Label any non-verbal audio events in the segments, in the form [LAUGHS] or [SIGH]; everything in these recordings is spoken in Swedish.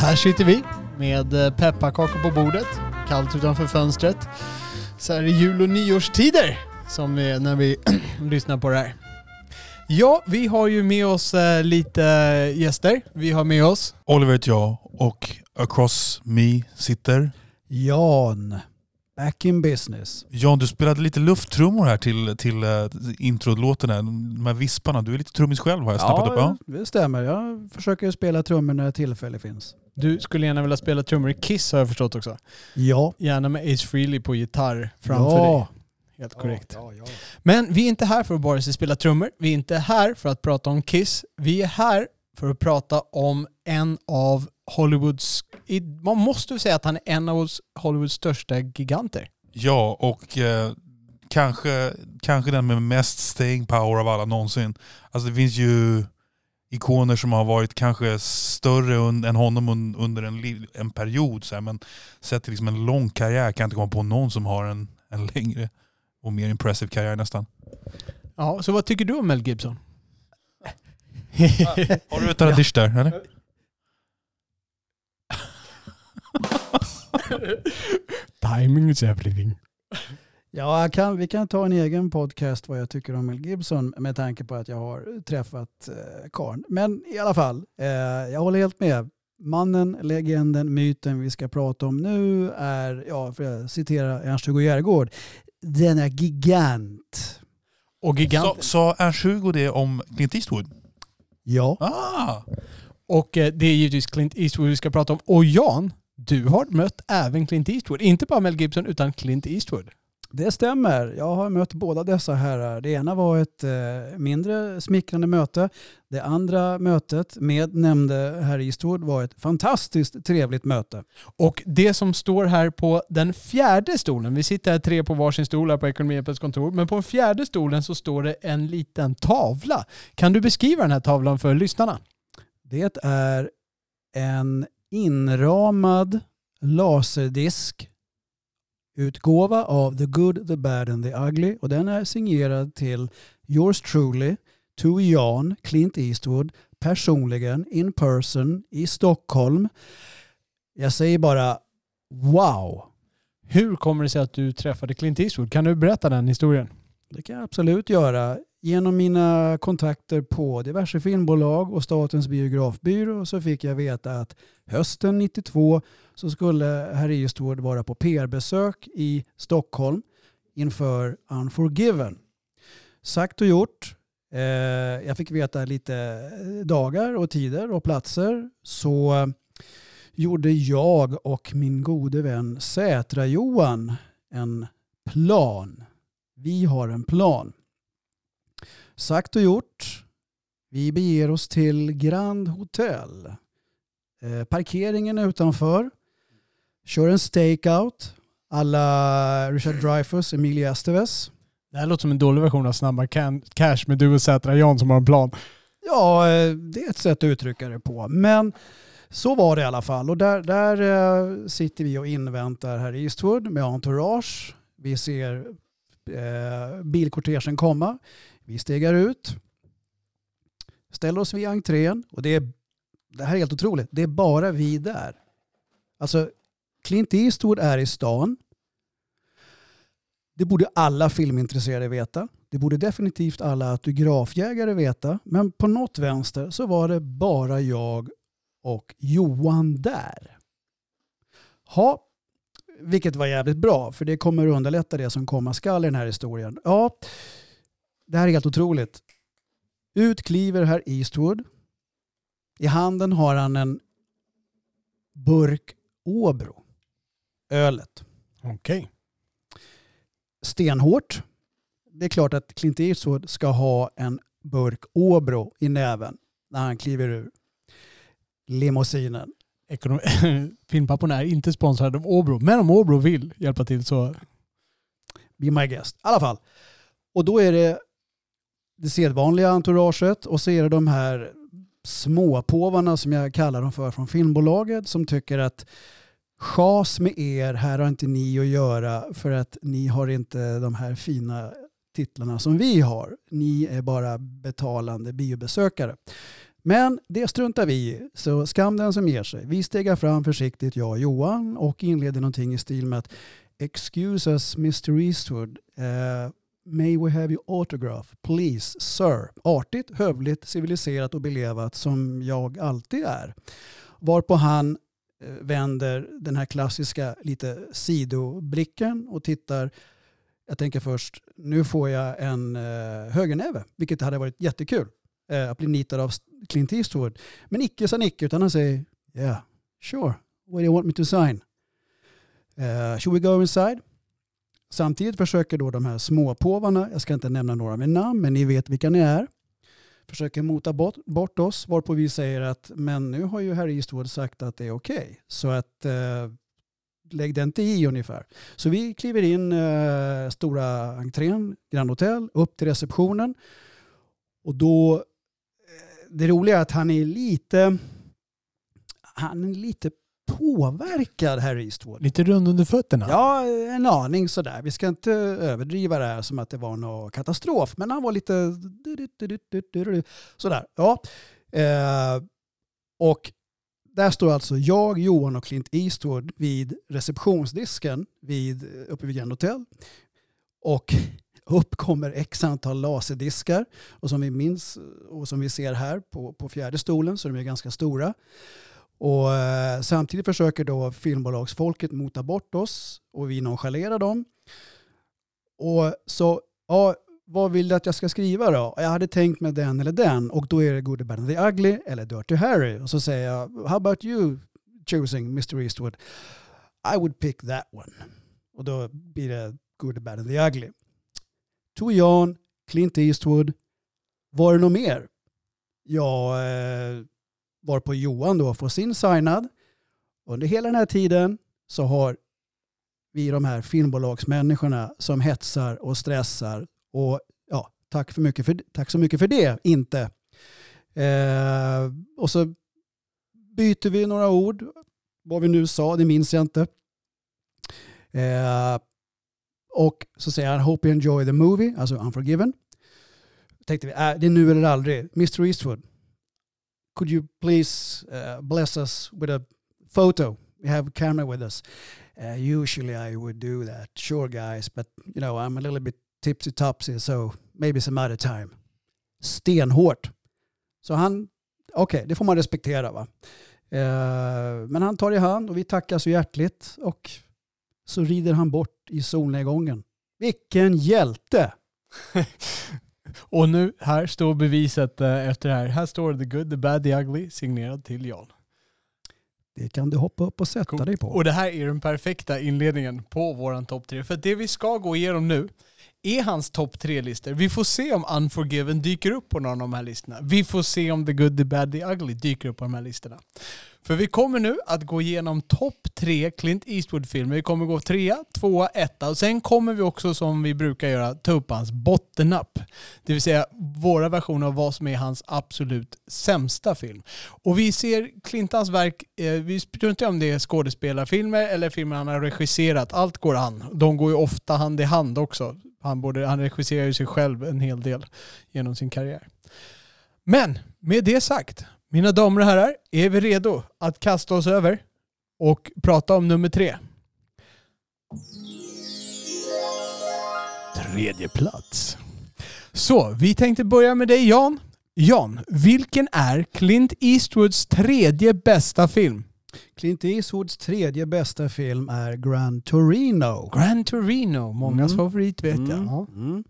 Här sitter vi med eh, pepparkakor på bordet, kallt utanför fönstret. Så här är jul och nyårstider som är när vi [CLEARS THROAT] lyssnar på det här. Ja, vi har ju med oss eh, lite gäster. Vi har med oss Oliver heter jag och across me sitter Jan, back in business. Jan, du spelade lite lufttrummor här till, till uh, introlåten, här. de här visparna. Du är lite trummis själv har jag snappat upp. Ja, det stämmer. Jag försöker spela trummor när tillfälle finns. Du skulle gärna vilja spela trummor i Kiss har jag förstått också. Ja. Gärna med Ace Frehley på gitarr framför ja. dig. Helt korrekt. Ja, ja, Men vi är inte här för att bara spela trummor. Vi är inte här för att prata om Kiss. Vi är här för att prata om en av Hollywoods... Man måste säga att han är en av Hollywoods största giganter. Ja, och eh, kanske, kanske den med mest staying power av alla någonsin. Alltså det finns ju ikoner som har varit kanske större än honom under en, en period. Så här, men sett till liksom en lång karriär kan jag inte komma på någon som har en, en längre och mer impressive karriär nästan. Ja, så vad tycker du om Mel Gibson? [LAUGHS] har du ett ja. dish där eller? Timing is everything. Ja, kan, vi kan ta en egen podcast vad jag tycker om Mel Gibson med tanke på att jag har träffat eh, Karn. Men i alla fall, eh, jag håller helt med. Mannen, legenden, myten vi ska prata om nu är, ja, för att citera Ernst-Hugo Järegård, denna gigant. Och gigant. Sa Ernst-Hugo det om Clint Eastwood? Ja. Ah. Och eh, det är givetvis Clint Eastwood vi ska prata om. Och Jan, du har mött även Clint Eastwood. Inte bara Mel Gibson utan Clint Eastwood. Det stämmer. Jag har mött båda dessa herrar. Det ena var ett eh, mindre smickrande möte. Det andra mötet med nämnde herr Eastwood var ett fantastiskt trevligt möte. Och det som står här på den fjärde stolen, vi sitter här tre på varsin stol här på Ekonomihjälpens kontor, men på den fjärde stolen så står det en liten tavla. Kan du beskriva den här tavlan för lyssnarna? Det är en inramad laserdisk utgåva av The Good, The Bad and The Ugly och den är signerad till yours truly, to Jan Clint Eastwood personligen in person i Stockholm. Jag säger bara wow. Hur kommer det sig att du träffade Clint Eastwood? Kan du berätta den historien? Det kan jag absolut göra. Genom mina kontakter på diverse filmbolag och Statens biografbyrå så fick jag veta att hösten 92 så skulle herr Eastwood vara på PR-besök i Stockholm inför Unforgiven. Sagt och gjort. Eh, jag fick veta lite eh, dagar och tider och platser. Så eh, gjorde jag och min gode vän Sätra-Johan en plan. Vi har en plan. Sagt och gjort. Vi beger oss till Grand Hotel. Eh, parkeringen utanför. Kör en stakeout. Alla Richard Dreyfuss, Emilia Estevez. Det här låter som en dålig version av Snabba Cash med du och Sätra Jan som har en plan. Ja, eh, det är ett sätt att uttrycka det på. Men så var det i alla fall. Och där, där eh, sitter vi och inväntar herr Eastwood med entourage. Vi ser eh, bilkortegen komma. Vi stegar ut, ställer oss vid entrén och det, är, det här är helt otroligt. Det är bara vi där. Alltså Clint Eastwood är i stan. Det borde alla filmintresserade veta. Det borde definitivt alla autografjägare veta. Men på något vänster så var det bara jag och Johan där. Ha, vilket var jävligt bra för det kommer underlätta det som komma skall i den här historien. Ja, det här är helt otroligt. Ut kliver herr Eastwood. I handen har han en burk Åbro. Ölet. Okej. Okay. Stenhårt. Det är klart att Clint Eastwood ska ha en burk Åbro i näven när han kliver ur limousinen. Ekonom- [LAUGHS] Filmpapporna är inte sponsrade av Åbro, men om Åbro vill hjälpa till så... Be my guest. I alla fall. Och då är det det sedvanliga entouraget och så är det de här småpåvarna som jag kallar dem för från filmbolaget som tycker att chas med er, här har inte ni att göra för att ni har inte de här fina titlarna som vi har. Ni är bara betalande biobesökare. Men det struntar vi i, så skam den som ger sig. Vi stegar fram försiktigt, jag och Johan, och inleder någonting i stil med att Excuse us Mr Eastwood. Eh, may we have your autograph, please, sir. Artigt, hövligt, civiliserat och belevat som jag alltid är. Varpå han eh, vänder den här klassiska lite sidoblicken och tittar. Jag tänker först, nu får jag en eh, högernäve, vilket hade varit jättekul eh, att bli nitad av Clint Eastwood. Men icke sa Nicke, utan han säger yeah, sure, what do you want me to sign? Uh, should we go inside? Samtidigt försöker då de här småpåvarna, jag ska inte nämna några med namn, men ni vet vilka ni är, försöker mota bort, bort oss, varpå vi säger att men nu har ju herr Eastwood sagt att det är okej. Okay. Så att eh, lägg den inte i ungefär. Så vi kliver in eh, stora entrén, Grand Hotel, upp till receptionen. Och då, eh, det roliga är att han är lite, han är lite påverkad herr Eastwood. Lite rund under fötterna? Ja, en aning sådär. Vi ska inte överdriva det här som att det var någon katastrof, men han var lite sådär. Ja. Eh, och där står alltså jag, Johan och Clint Eastwood vid receptionsdisken vid, uppe vid Grand Hotel. Och [LAUGHS] upp kommer x antal laserdiskar och som vi minns och som vi ser här på, på fjärde stolen så de är ganska stora. Och eh, samtidigt försöker då filmbolagsfolket mota bort oss och vi nonchalerar dem. Och så, ja, vad vill du att jag ska skriva då? Jag hade tänkt med den eller den och då är det Good, Bad and the Ugly eller Dirty Harry. Och så säger jag, how about you choosing Mr Eastwood? I would pick that one. Och då blir det Good, Bad and the Ugly. To Jan, Clint Eastwood, var det något mer? Ja, eh, varpå Johan då får sin signad. Under hela den här tiden så har vi de här filmbolagsmänniskorna som hetsar och stressar och ja, tack, för mycket för, tack så mycket för det, inte. Eh, och så byter vi några ord. Vad vi nu sa, det minns jag inte. Eh, och så säger han Hope you enjoy the movie, alltså Unforgiven. Tänkte vi, äh, det är nu eller aldrig. Mr Eastwood, could you please uh, bless us with a photo? We have a camera with us. Uh, usually I would do that, sure guys, but you know I'm a little bit tipsy topsy, so maybe some other time. Stenhårt. Så han, okej, okay, det får man respektera va. Uh, men han tar i hand och vi tackar så hjärtligt och så rider han bort i solnedgången. Vilken hjälte! [LAUGHS] Och nu, här står beviset eh, efter det här. Här står The Good, The Bad, The Ugly signerad till Jan. Det kan du hoppa upp och sätta cool. dig på. Och det här är den perfekta inledningen på våran topp tre. För det vi ska gå igenom nu är hans topp tre-listor. Vi får se om Unforgiven dyker upp på någon av de här listorna. Vi får se om The Good, The Bad, The Ugly dyker upp på de här listorna. För vi kommer nu att gå igenom topp tre Clint Eastwood-filmer. Vi kommer gå trea, tvåa, etta och sen kommer vi också som vi brukar göra ta upp hans bottennapp. Det vill säga våra versioner av vad som är hans absolut sämsta film. Och vi ser Clintans verk, eh, vi struntar om det är skådespelarfilmer eller filmer han har regisserat. Allt går an. De går ju ofta hand i hand också. Han, borde, han regisserar ju sig själv en hel del genom sin karriär. Men med det sagt, mina damer och herrar, är vi redo att kasta oss över och prata om nummer tre? Tredje plats. Så, vi tänkte börja med dig Jan. Jan, vilken är Clint Eastwoods tredje bästa film? Clint Eastwoods tredje bästa film är Gran Torino. Gran Torino, mångas mm. favorit vet jag. Mm. Mm.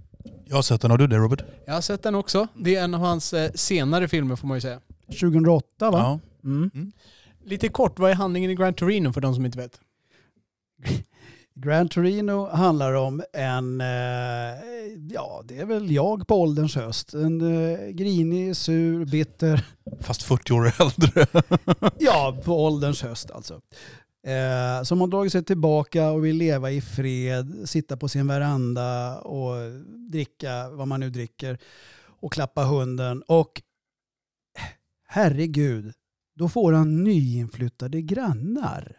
Jag har sett den, har du det Robert? Jag har sett den också. Det är en av hans eh, senare filmer får man ju säga. 2008 va? Ja. Mm. Mm. Lite kort, vad är handlingen i Gran Torino för de som inte vet? [LAUGHS] Gran Torino handlar om en, eh, ja det är väl jag på ålderns höst. En eh, grinig, sur, bitter, Fast 40 år äldre. [LAUGHS] ja på ålderns höst alltså. Eh, som har dragit sig tillbaka och vill leva i fred, sitta på sin veranda och dricka vad man nu dricker och klappa hunden. Och herregud, då får han nyinflyttade grannar.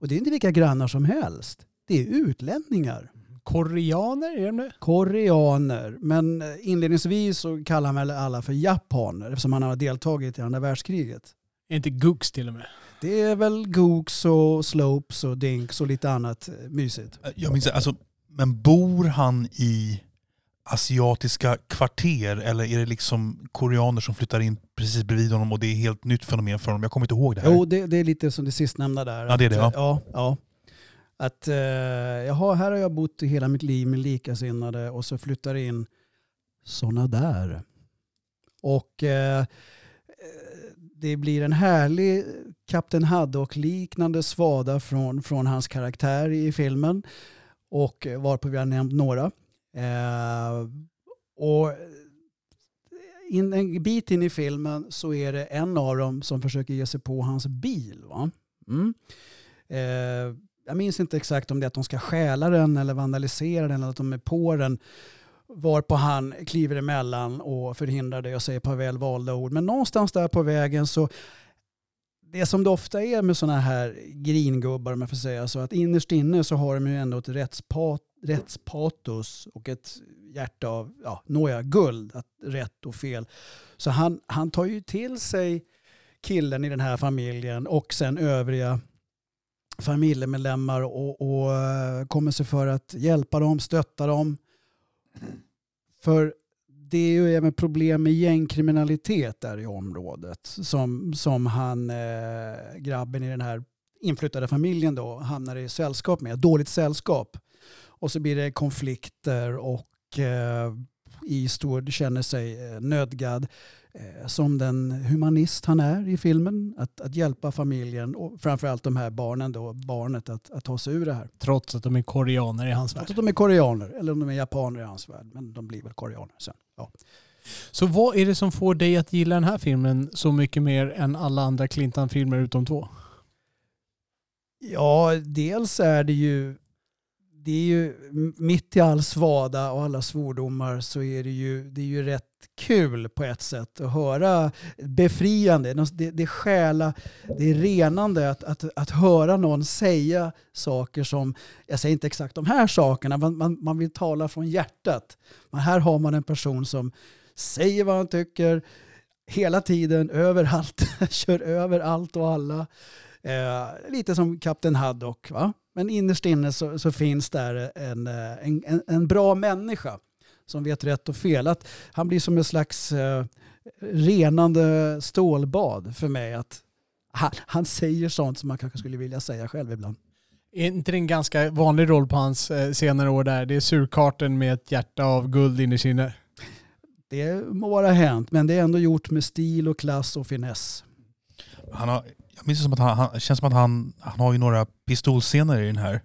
Och det är inte vilka grannar som helst. Det är utlänningar. Koreaner, är de det? Koreaner. Men inledningsvis så kallar han väl alla för japaner eftersom han har deltagit i andra världskriget. Är inte Gooks till och med? Det är väl Gooks och Slopes och Dinks och lite annat eh, mysigt. Jag minns, alltså, men bor han i asiatiska kvarter eller är det liksom koreaner som flyttar in precis bredvid honom och det är helt nytt fenomen för honom? Jag kommer inte ihåg det här. Jo, det, det är lite som det sistnämnda där. Ja, det är det, ja. eh, ja, ja. Att eh, jaha, här har jag bott i hela mitt liv med likasinnade och så flyttar in sådana där. Och eh, eh, det blir en härlig Kapten Haddock-liknande svada från, från hans karaktär i filmen. Och eh, varpå vi har nämnt några. Eh, och eh, in, en bit in i filmen så är det en av dem som försöker ge sig på hans bil. Va? Mm. Eh, jag minns inte exakt om det är att de ska stjäla den eller vandalisera den eller att de är på den. Varpå han kliver emellan och förhindrar det och säger ett par väl valda ord. Men någonstans där på vägen så det som det ofta är med sådana här gringubbar om jag får säga så att innerst inne så har de ju ändå ett rättspat, rättspatos och ett hjärta av, ja, nåja, guld, att rätt och fel. Så han, han tar ju till sig killen i den här familjen och sen övriga familjemedlemmar och, och eh, kommer sig för att hjälpa dem, stötta dem. För det är ju även problem med gängkriminalitet där i området som, som han, eh, grabben i den här inflyttade familjen då hamnar i sällskap med, dåligt sällskap. Och så blir det konflikter och eh, Eastwood känner sig eh, nödgad eh, som den humanist han är i filmen att, att hjälpa familjen och framförallt de här barnen då, barnet att, att ta sig ur det här. Trots att de är koreaner i hans värld. Att de är koreaner eller om de är japaner i hans värld men de blir väl koreaner sen. Ja. Så vad är det som får dig att gilla den här filmen så mycket mer än alla andra Clintan-filmer utom två? Ja, dels är det ju det är ju mitt i all svada och alla svordomar så är det ju, det är ju rätt kul på ett sätt att höra befriande. Det, det är själa, det är renande att, att, att höra någon säga saker som, jag säger inte exakt de här sakerna, man, man, man vill tala från hjärtat. Men här har man en person som säger vad han tycker hela tiden, överallt, [LAUGHS] kör över allt och alla. Eh, lite som Kapten Haddock. Va? Men innerst inne så, så finns där en, eh, en, en, en, bra människa som vet rätt och fel. Att han blir som en slags eh, renande stålbad för mig. Att han, han, säger sånt som man kanske skulle vilja säga själv ibland. Är inte det en ganska vanlig roll på hans eh, senare år där? Det är surkarten med ett hjärta av guld inne i sinne. Det må vara hänt, men det är ändå gjort med stil och klass och finess. Han har, jag minns det som att han, han känns som att han, han har ju några pistolscener i den här.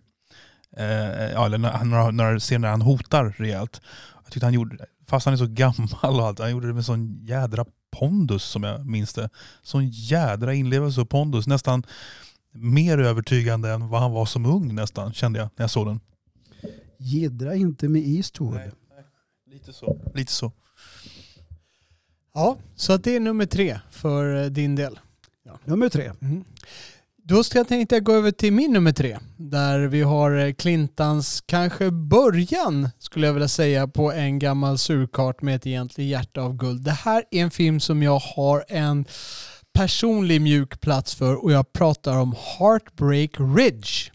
Eh, ja, eller några, några scener där han hotar rejält. Jag tyckte han gjorde, fast han är så gammal och allt, han gjorde det med sån jädra pondus som jag minns det. Sån jädra inlevelse och pondus. Nästan mer övertygande än vad han var som ung nästan, kände jag när jag såg den. Gidra inte med Eastwood. Nej, nej. Lite så. Lite så. Ja, så att det är nummer tre för eh, din del. Ja. Nummer tre. Mm. Då ska jag tänkte gå över till min nummer tre. Där vi har eh, Clintans kanske början, skulle jag vilja säga, på en gammal surkart med ett egentligt hjärta av guld. Det här är en film som jag har en personlig mjuk plats för och jag pratar om Heartbreak Ridge.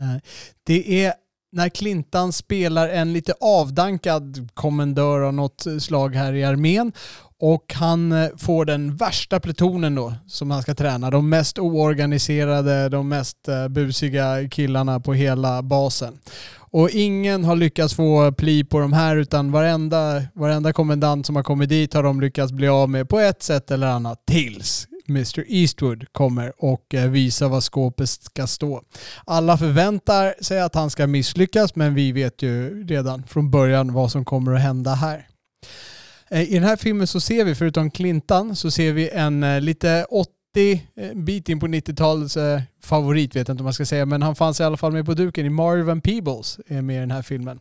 Eh, det är när Clintan spelar en lite avdankad kommendör av något slag här i armén och han eh, får den värsta plutonen då som han ska träna. De mest oorganiserade, de mest eh, busiga killarna på hela basen. Och ingen har lyckats få pli på de här utan varenda, varenda kommendant som har kommit dit har de lyckats bli av med på ett sätt eller annat tills Mr Eastwood kommer och eh, visar vad skåpet ska stå. Alla förväntar sig att han ska misslyckas men vi vet ju redan från början vad som kommer att hända här. Eh, I den här filmen så ser vi, förutom Clintan, så ser vi en eh, lite 80-bit eh, in på 90-talets favorit, vet jag inte om man ska säga, men han fanns i alla fall med på duken i Marvin Peebles är med i den här filmen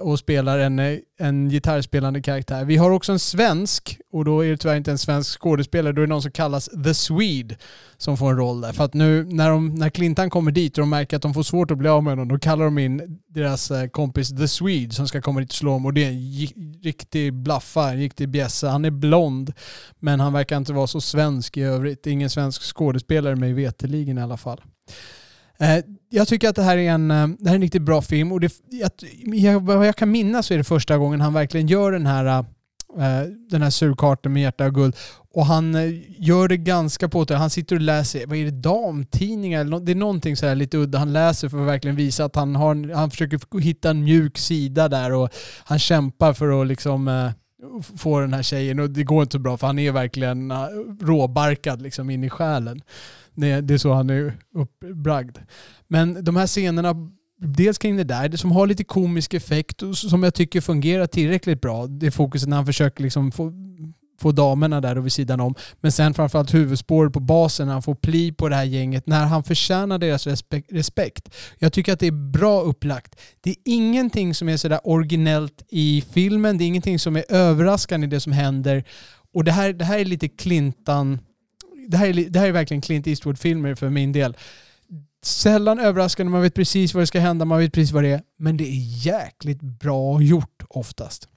och spelar en, eh, en gitarrspelande karaktär. Vi har också en svensk, och då är det tyvärr inte en svensk skådespelare, då är det någon som kallas The Swede som får en roll där. För att nu när, de, när Clintan kommer dit och de märker att de får svårt att bli av med honom, då kallar de in deras eh, kompis The Swede som ska komma dit och slå dem. Och det är en riktig blaffa, en riktig bjässe. Han är blond, men han verkar inte vara så svensk i övrigt. Ingen svensk skådespelare mig veteligen i alla fall. Eh, jag tycker att det här är en, eh, det här är en riktigt bra film och det, jag, vad jag kan minnas så är det första gången han verkligen gör den här, eh, den här surkarten med hjärta och guld. Och han gör det ganska påtagligt. Han sitter och läser, vad är det, damtidningar? Det är någonting så här lite udda han läser för att verkligen visa att han, har, han försöker hitta en mjuk sida där och han kämpar för att liksom få den här tjejen och det går inte så bra för han är verkligen råbarkad liksom in i själen. Det, det är så han är uppbragd. Men de här scenerna, dels kring det där, det som har lite komisk effekt och som jag tycker fungerar tillräckligt bra. Det är fokuset när han försöker liksom få, få damerna där och vid sidan om. Men sen framförallt huvudspåret på basen när han får pli på det här gänget, när han förtjänar deras respekt. Jag tycker att det är bra upplagt. Det är ingenting som är sådär originellt i filmen, det är ingenting som är överraskande i det som händer. Och det här, det här är lite Clintan det här, är, det här är verkligen Clint Eastwood-filmer för min del. Sällan överraskande, man vet precis vad det ska hända, man vet precis vad det är. Men det är jäkligt bra gjort oftast.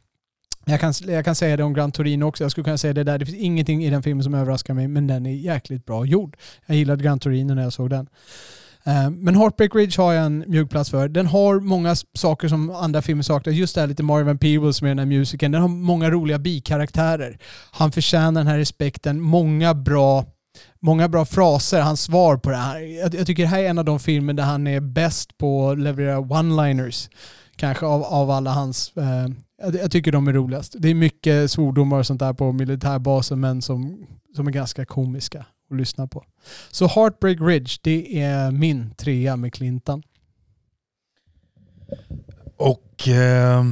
Jag kan, jag kan säga det om Gran Torino också. Jag skulle kunna säga det där. Det finns ingenting i den filmen som överraskar mig, men den är jäkligt bra gjord. Jag gillade Gran Torino när jag såg den. Eh, men Heartbreak Ridge har jag en mjuk plats för. Den har många saker som andra filmer saknar. Just det här lite Marvin Peebles med den här musiken. Den har många roliga bikaraktärer. Han förtjänar den här respekten. Många bra många bra fraser, hans svar på det här. Jag, jag, tycker det här är en av de filmer där han är bäst på att leverera one-liners. Kanske av, av alla hans... Eh, jag, jag, tycker de är roligast. Det är mycket svordomar och sånt där på militärbasen men som, som är ganska komiska att lyssna på. Så Heartbreak Ridge, det är min trea med Clintan. Och eh,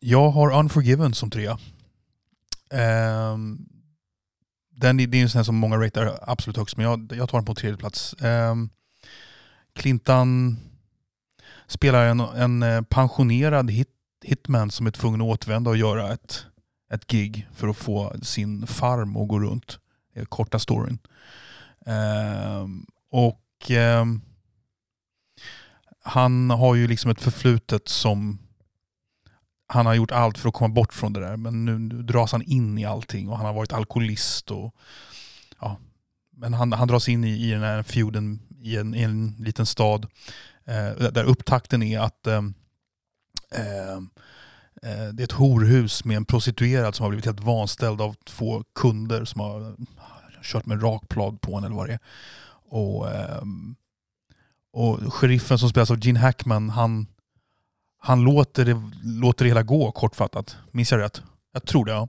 jag har Unforgiven som trea. Eh, den, det är en sån som många ratear absolut högst, men jag, jag tar den på tredje plats. Eh, Clintan spelar en, en eh, pensionerad hit, hitman som är tvungen att återvända och göra ett, ett gig för att få sin farm att gå runt. Det är korta storyn. Eh, och eh, han har ju liksom ett förflutet som han har gjort allt för att komma bort från det där. Men nu, nu dras han in i allting och han har varit alkoholist. Och, ja. Men han, han dras in i, i den här feuden i en, i en liten stad. Eh, där upptakten är att eh, eh, eh, det är ett horhus med en prostituerad som har blivit helt vanställd av två kunder som har kört med rakblad på henne eller vad det är. Och, eh, och sheriffen som spelas av Gene Hackman, han han låter det, låter det hela gå kortfattat. Minns jag rätt? Jag tror det ja.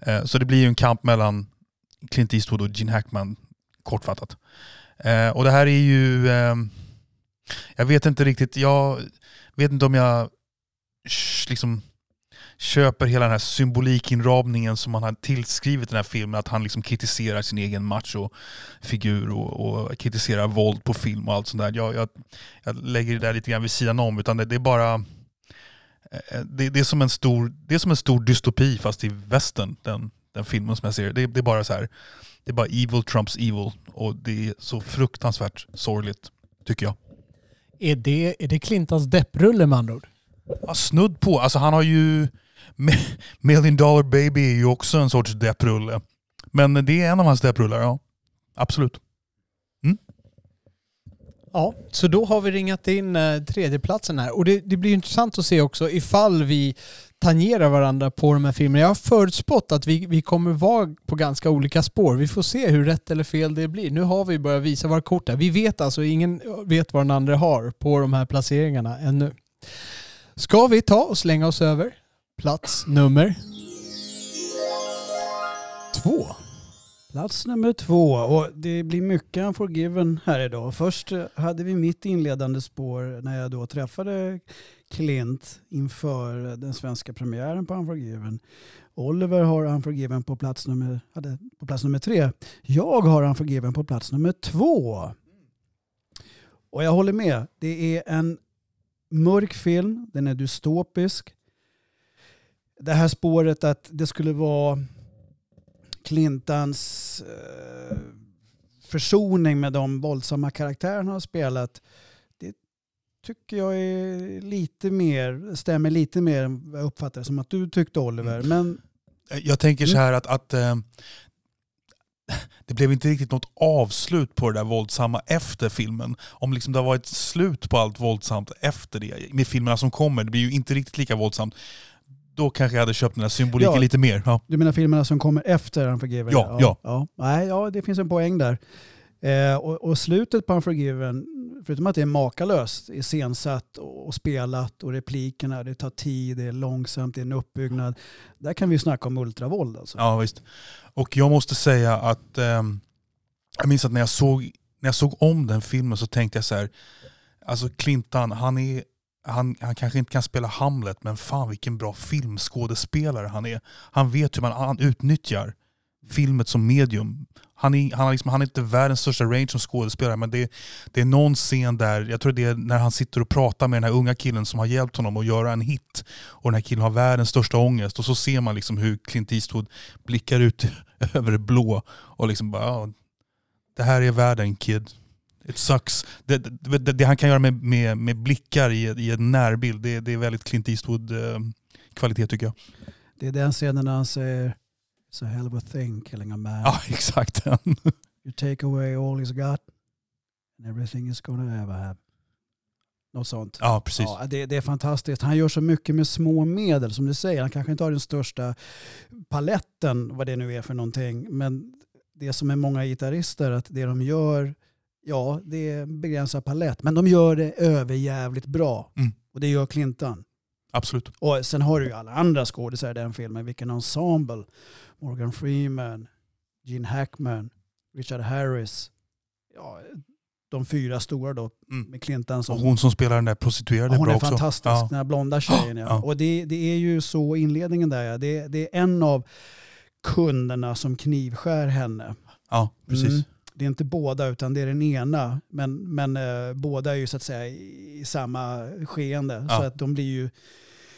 Eh, så det blir ju en kamp mellan Clint Eastwood och Gene Hackman kortfattat. Eh, och det här är ju... Eh, jag vet inte riktigt, jag vet inte om jag liksom köper hela den här symbolikinramningen som man har tillskrivit den här filmen. Att han liksom kritiserar sin egen machofigur och, och kritiserar våld på film och allt sånt där. Jag, jag, jag lägger det där lite grann vid sidan om. Utan det, det är bara det, det, är som en stor, det är som en stor dystopi fast i västern, den, den filmen som jag ser. Det, det är bara så här, det är bara evil trumps evil och det är så fruktansvärt sorgligt, tycker jag. Är det, är det Clintons depprulle med andra ord? Ja, snudd på. Alltså han har ju... Million Dollar Baby är ju också en sorts depprulle. Men det är en av hans depprullar, ja. Absolut. Ja, så då har vi ringat in eh, tredjeplatsen här. Och det, det blir intressant att se också ifall vi tangerar varandra på de här filmerna. Jag har förutspått att vi, vi kommer vara på ganska olika spår. Vi får se hur rätt eller fel det blir. Nu har vi börjat visa våra kort här. Vi vet alltså, ingen vet vad den andra har på de här placeringarna ännu. Ska vi ta och slänga oss över plats nummer två? Plats nummer två. Och det blir mycket Unforgiven här idag. Först eh, hade vi mitt inledande spår när jag då träffade Clint inför den svenska premiären på Unforgiven. Oliver har Unforgiven på plats nummer, hade på plats nummer tre. Jag har Unforgiven på plats nummer två. Och jag håller med. Det är en mörk film. Den är dystopisk. Det här spåret att det skulle vara Clintans eh, försoning med de våldsamma karaktärerna han har spelat. Det tycker jag är lite mer, stämmer lite mer än vad jag uppfattar som att du tyckte Oliver. Mm. Men Jag tänker så Mm. här att, att eh, [LAUGHS] det blev inte riktigt något avslut på det där våldsamma efter filmen. Om liksom det har varit slut på allt våldsamt efter det, med filmerna som kommer, det blir ju inte riktigt lika våldsamt. Då kanske jag hade köpt den här symboliken Ja. lite mer. Ja. du menar filmerna som kommer efter Unforgiven? Ja, ja. ja. Nej, ja, det finns en poäng där. Eh, och, och slutet på Unforgiven, förutom att det är makalöst, iscensatt och, och spelat och replikerna, det tar tid, det är långsamt, det är en uppbyggnad. Där kan vi snacka om ultravåld alltså. Ja, visst. Och jag måste säga att ehm, jag minns att när jag, såg, när jag såg om den filmen så tänkte jag så här, alltså Clintan, han, är, han, han kanske inte kan spela Hamlet, men fan vilken bra filmskådespelare han är. Han vet hur man han utnyttjar filmet som medium. Han är, han, har liksom, han är inte världens största range som skådespelare, men det, det är någon scen där, jag tror det är när han sitter och pratar med den här unga killen som har hjälpt honom att göra en hit. Och den här killen har världens största ångest. Och så ser man liksom hur Clint Eastwood blickar ut [LAUGHS] över det blå och liksom bara ja, det här är världen kid. It sucks. Det, det, det, det han kan göra med, med, med blickar i, i en närbild, det, det är väldigt Clint Eastwood-kvalitet tycker jag. Det är den scenen när han säger It's a hell of a thing killing a man. Ja, [LAUGHS] exakt. You take away all he's got and everything he's gonna ever have. Något sånt. ja, precis. Ja, det, det är fantastiskt. Han gör så mycket med små medel som du säger. Han kanske inte har den största paletten, vad det nu är för någonting. Men det som är många gitarrister, att det de gör, ja, det är en begränsad palett. Men de gör det överjävligt bra. Mm. Och det gör Clinton. Absolut. Och sen har du ju alla andra skådisar i den filmen. Vilken ensemble. Morgan Freeman, Gene Hackman, Richard Harris. Ja, de fyra stora då Mm. med Clinton som Och hon som spelar den där prostituerade Ja, hon är fantastisk, Ja. den här blonda tjejen. Ja. Ja. Och det, det är ju så inledningen där. Ja. Det, det är en av kunderna som knivskär henne. ja, precis. Mm. Det är inte båda utan det är den ena. Men, men eh, båda är ju så att säga i, i samma skeende. Ja. Så att de blir ju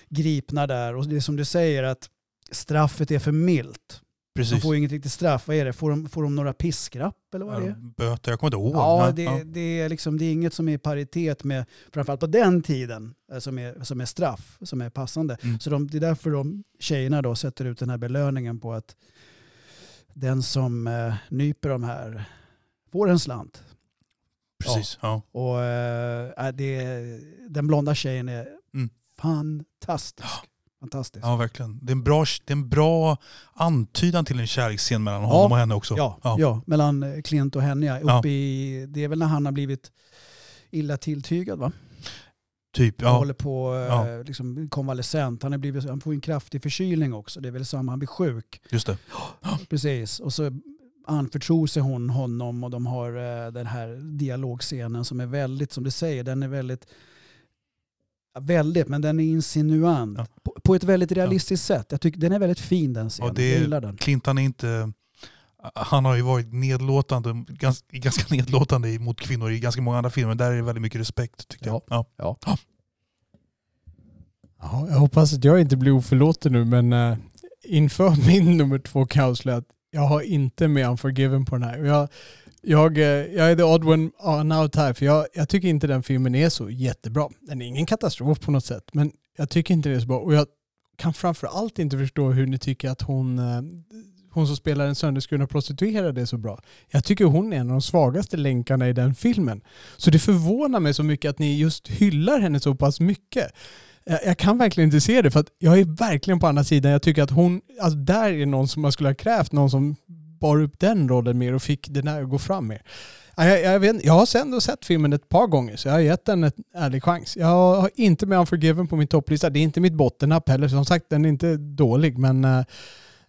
gripna där. Och det är som du säger att straffet är för milt. De precis. får ju inget riktigt straff. Vad är det? Får de, får de några piskrapp eller vad är det? Böter, jag kommer inte ihåg. Ja, det, ja. Det, är liksom, det är inget som är i paritet med, framförallt på den tiden, eh, som är, som är straff, som är passande. Mm. Så de, det är därför de tjejerna då sätter ut den här belöningen på att den som eh, nyper de här får en slant. precis. Ja. Och eh, det, den blonda tjejen är Mm. fantastisk. Fantastisk. Ja, verkligen. Det är, en bra, det är en bra antydan till en kärleksscen mellan Ja. honom och henne också. Ja, ja. mellan eh, Clint och henne. Ja. Uppe Ja. i, det är väl när han har blivit illa tilltygad va? Typ, Han ja. håller på eh, Ja. liksom konvalescent. Han, är blivit, han får en kraftig förkylning också. Det är väl samma, han blir sjuk. Just det. Precis. Och så anförtror sig hon honom och de har eh, den här dialogscenen som är väldigt, som du säger, den är väldigt ja, Väldigt, men den är insinuant. Ja. På, på ett väldigt realistiskt sätt. Jag tycker den är väldigt fin den scenen. Och det- Jag gillar den. Clinton är inte... Han har ju varit nedlåtande, ganska, ganska nedlåtande mot kvinnor i ganska många andra filmer. Där är det väldigt mycket respekt tycker jag. Ja. Ja. Ja, jag hoppas att jag inte blir oförlåten nu, men uh, inför [LAUGHS] min nummer två kan jag avslöja att jag har inte med Unforgiven på den här. Jag, jag, eh, jag är the odd one on out här, för jag, jag tycker inte den filmen är så jättebra. Den är ingen katastrof på något sätt, men jag tycker inte det är så bra. Och jag kan framför allt inte förstå hur ni tycker att hon, eh, hon som spelar den sönderskurna prostituerade är så bra. Jag tycker hon är en av de svagaste länkarna i den filmen. Så det förvånar mig så mycket att ni just hyllar henne så pass mycket. Jag, jag kan verkligen inte se det för att jag är verkligen på andra sidan. Jag tycker att hon, alltså där är någon som man skulle ha krävt, någon som bar upp den rollen mer och fick den där att gå fram mer. Jag, jag, vet, jag har ändå sett filmen ett par gånger så jag har gett den en ärlig chans. Jag har inte med Unforgiven på min topplista. Det är inte mitt bottennapp heller. Som sagt, den är inte dålig men eh,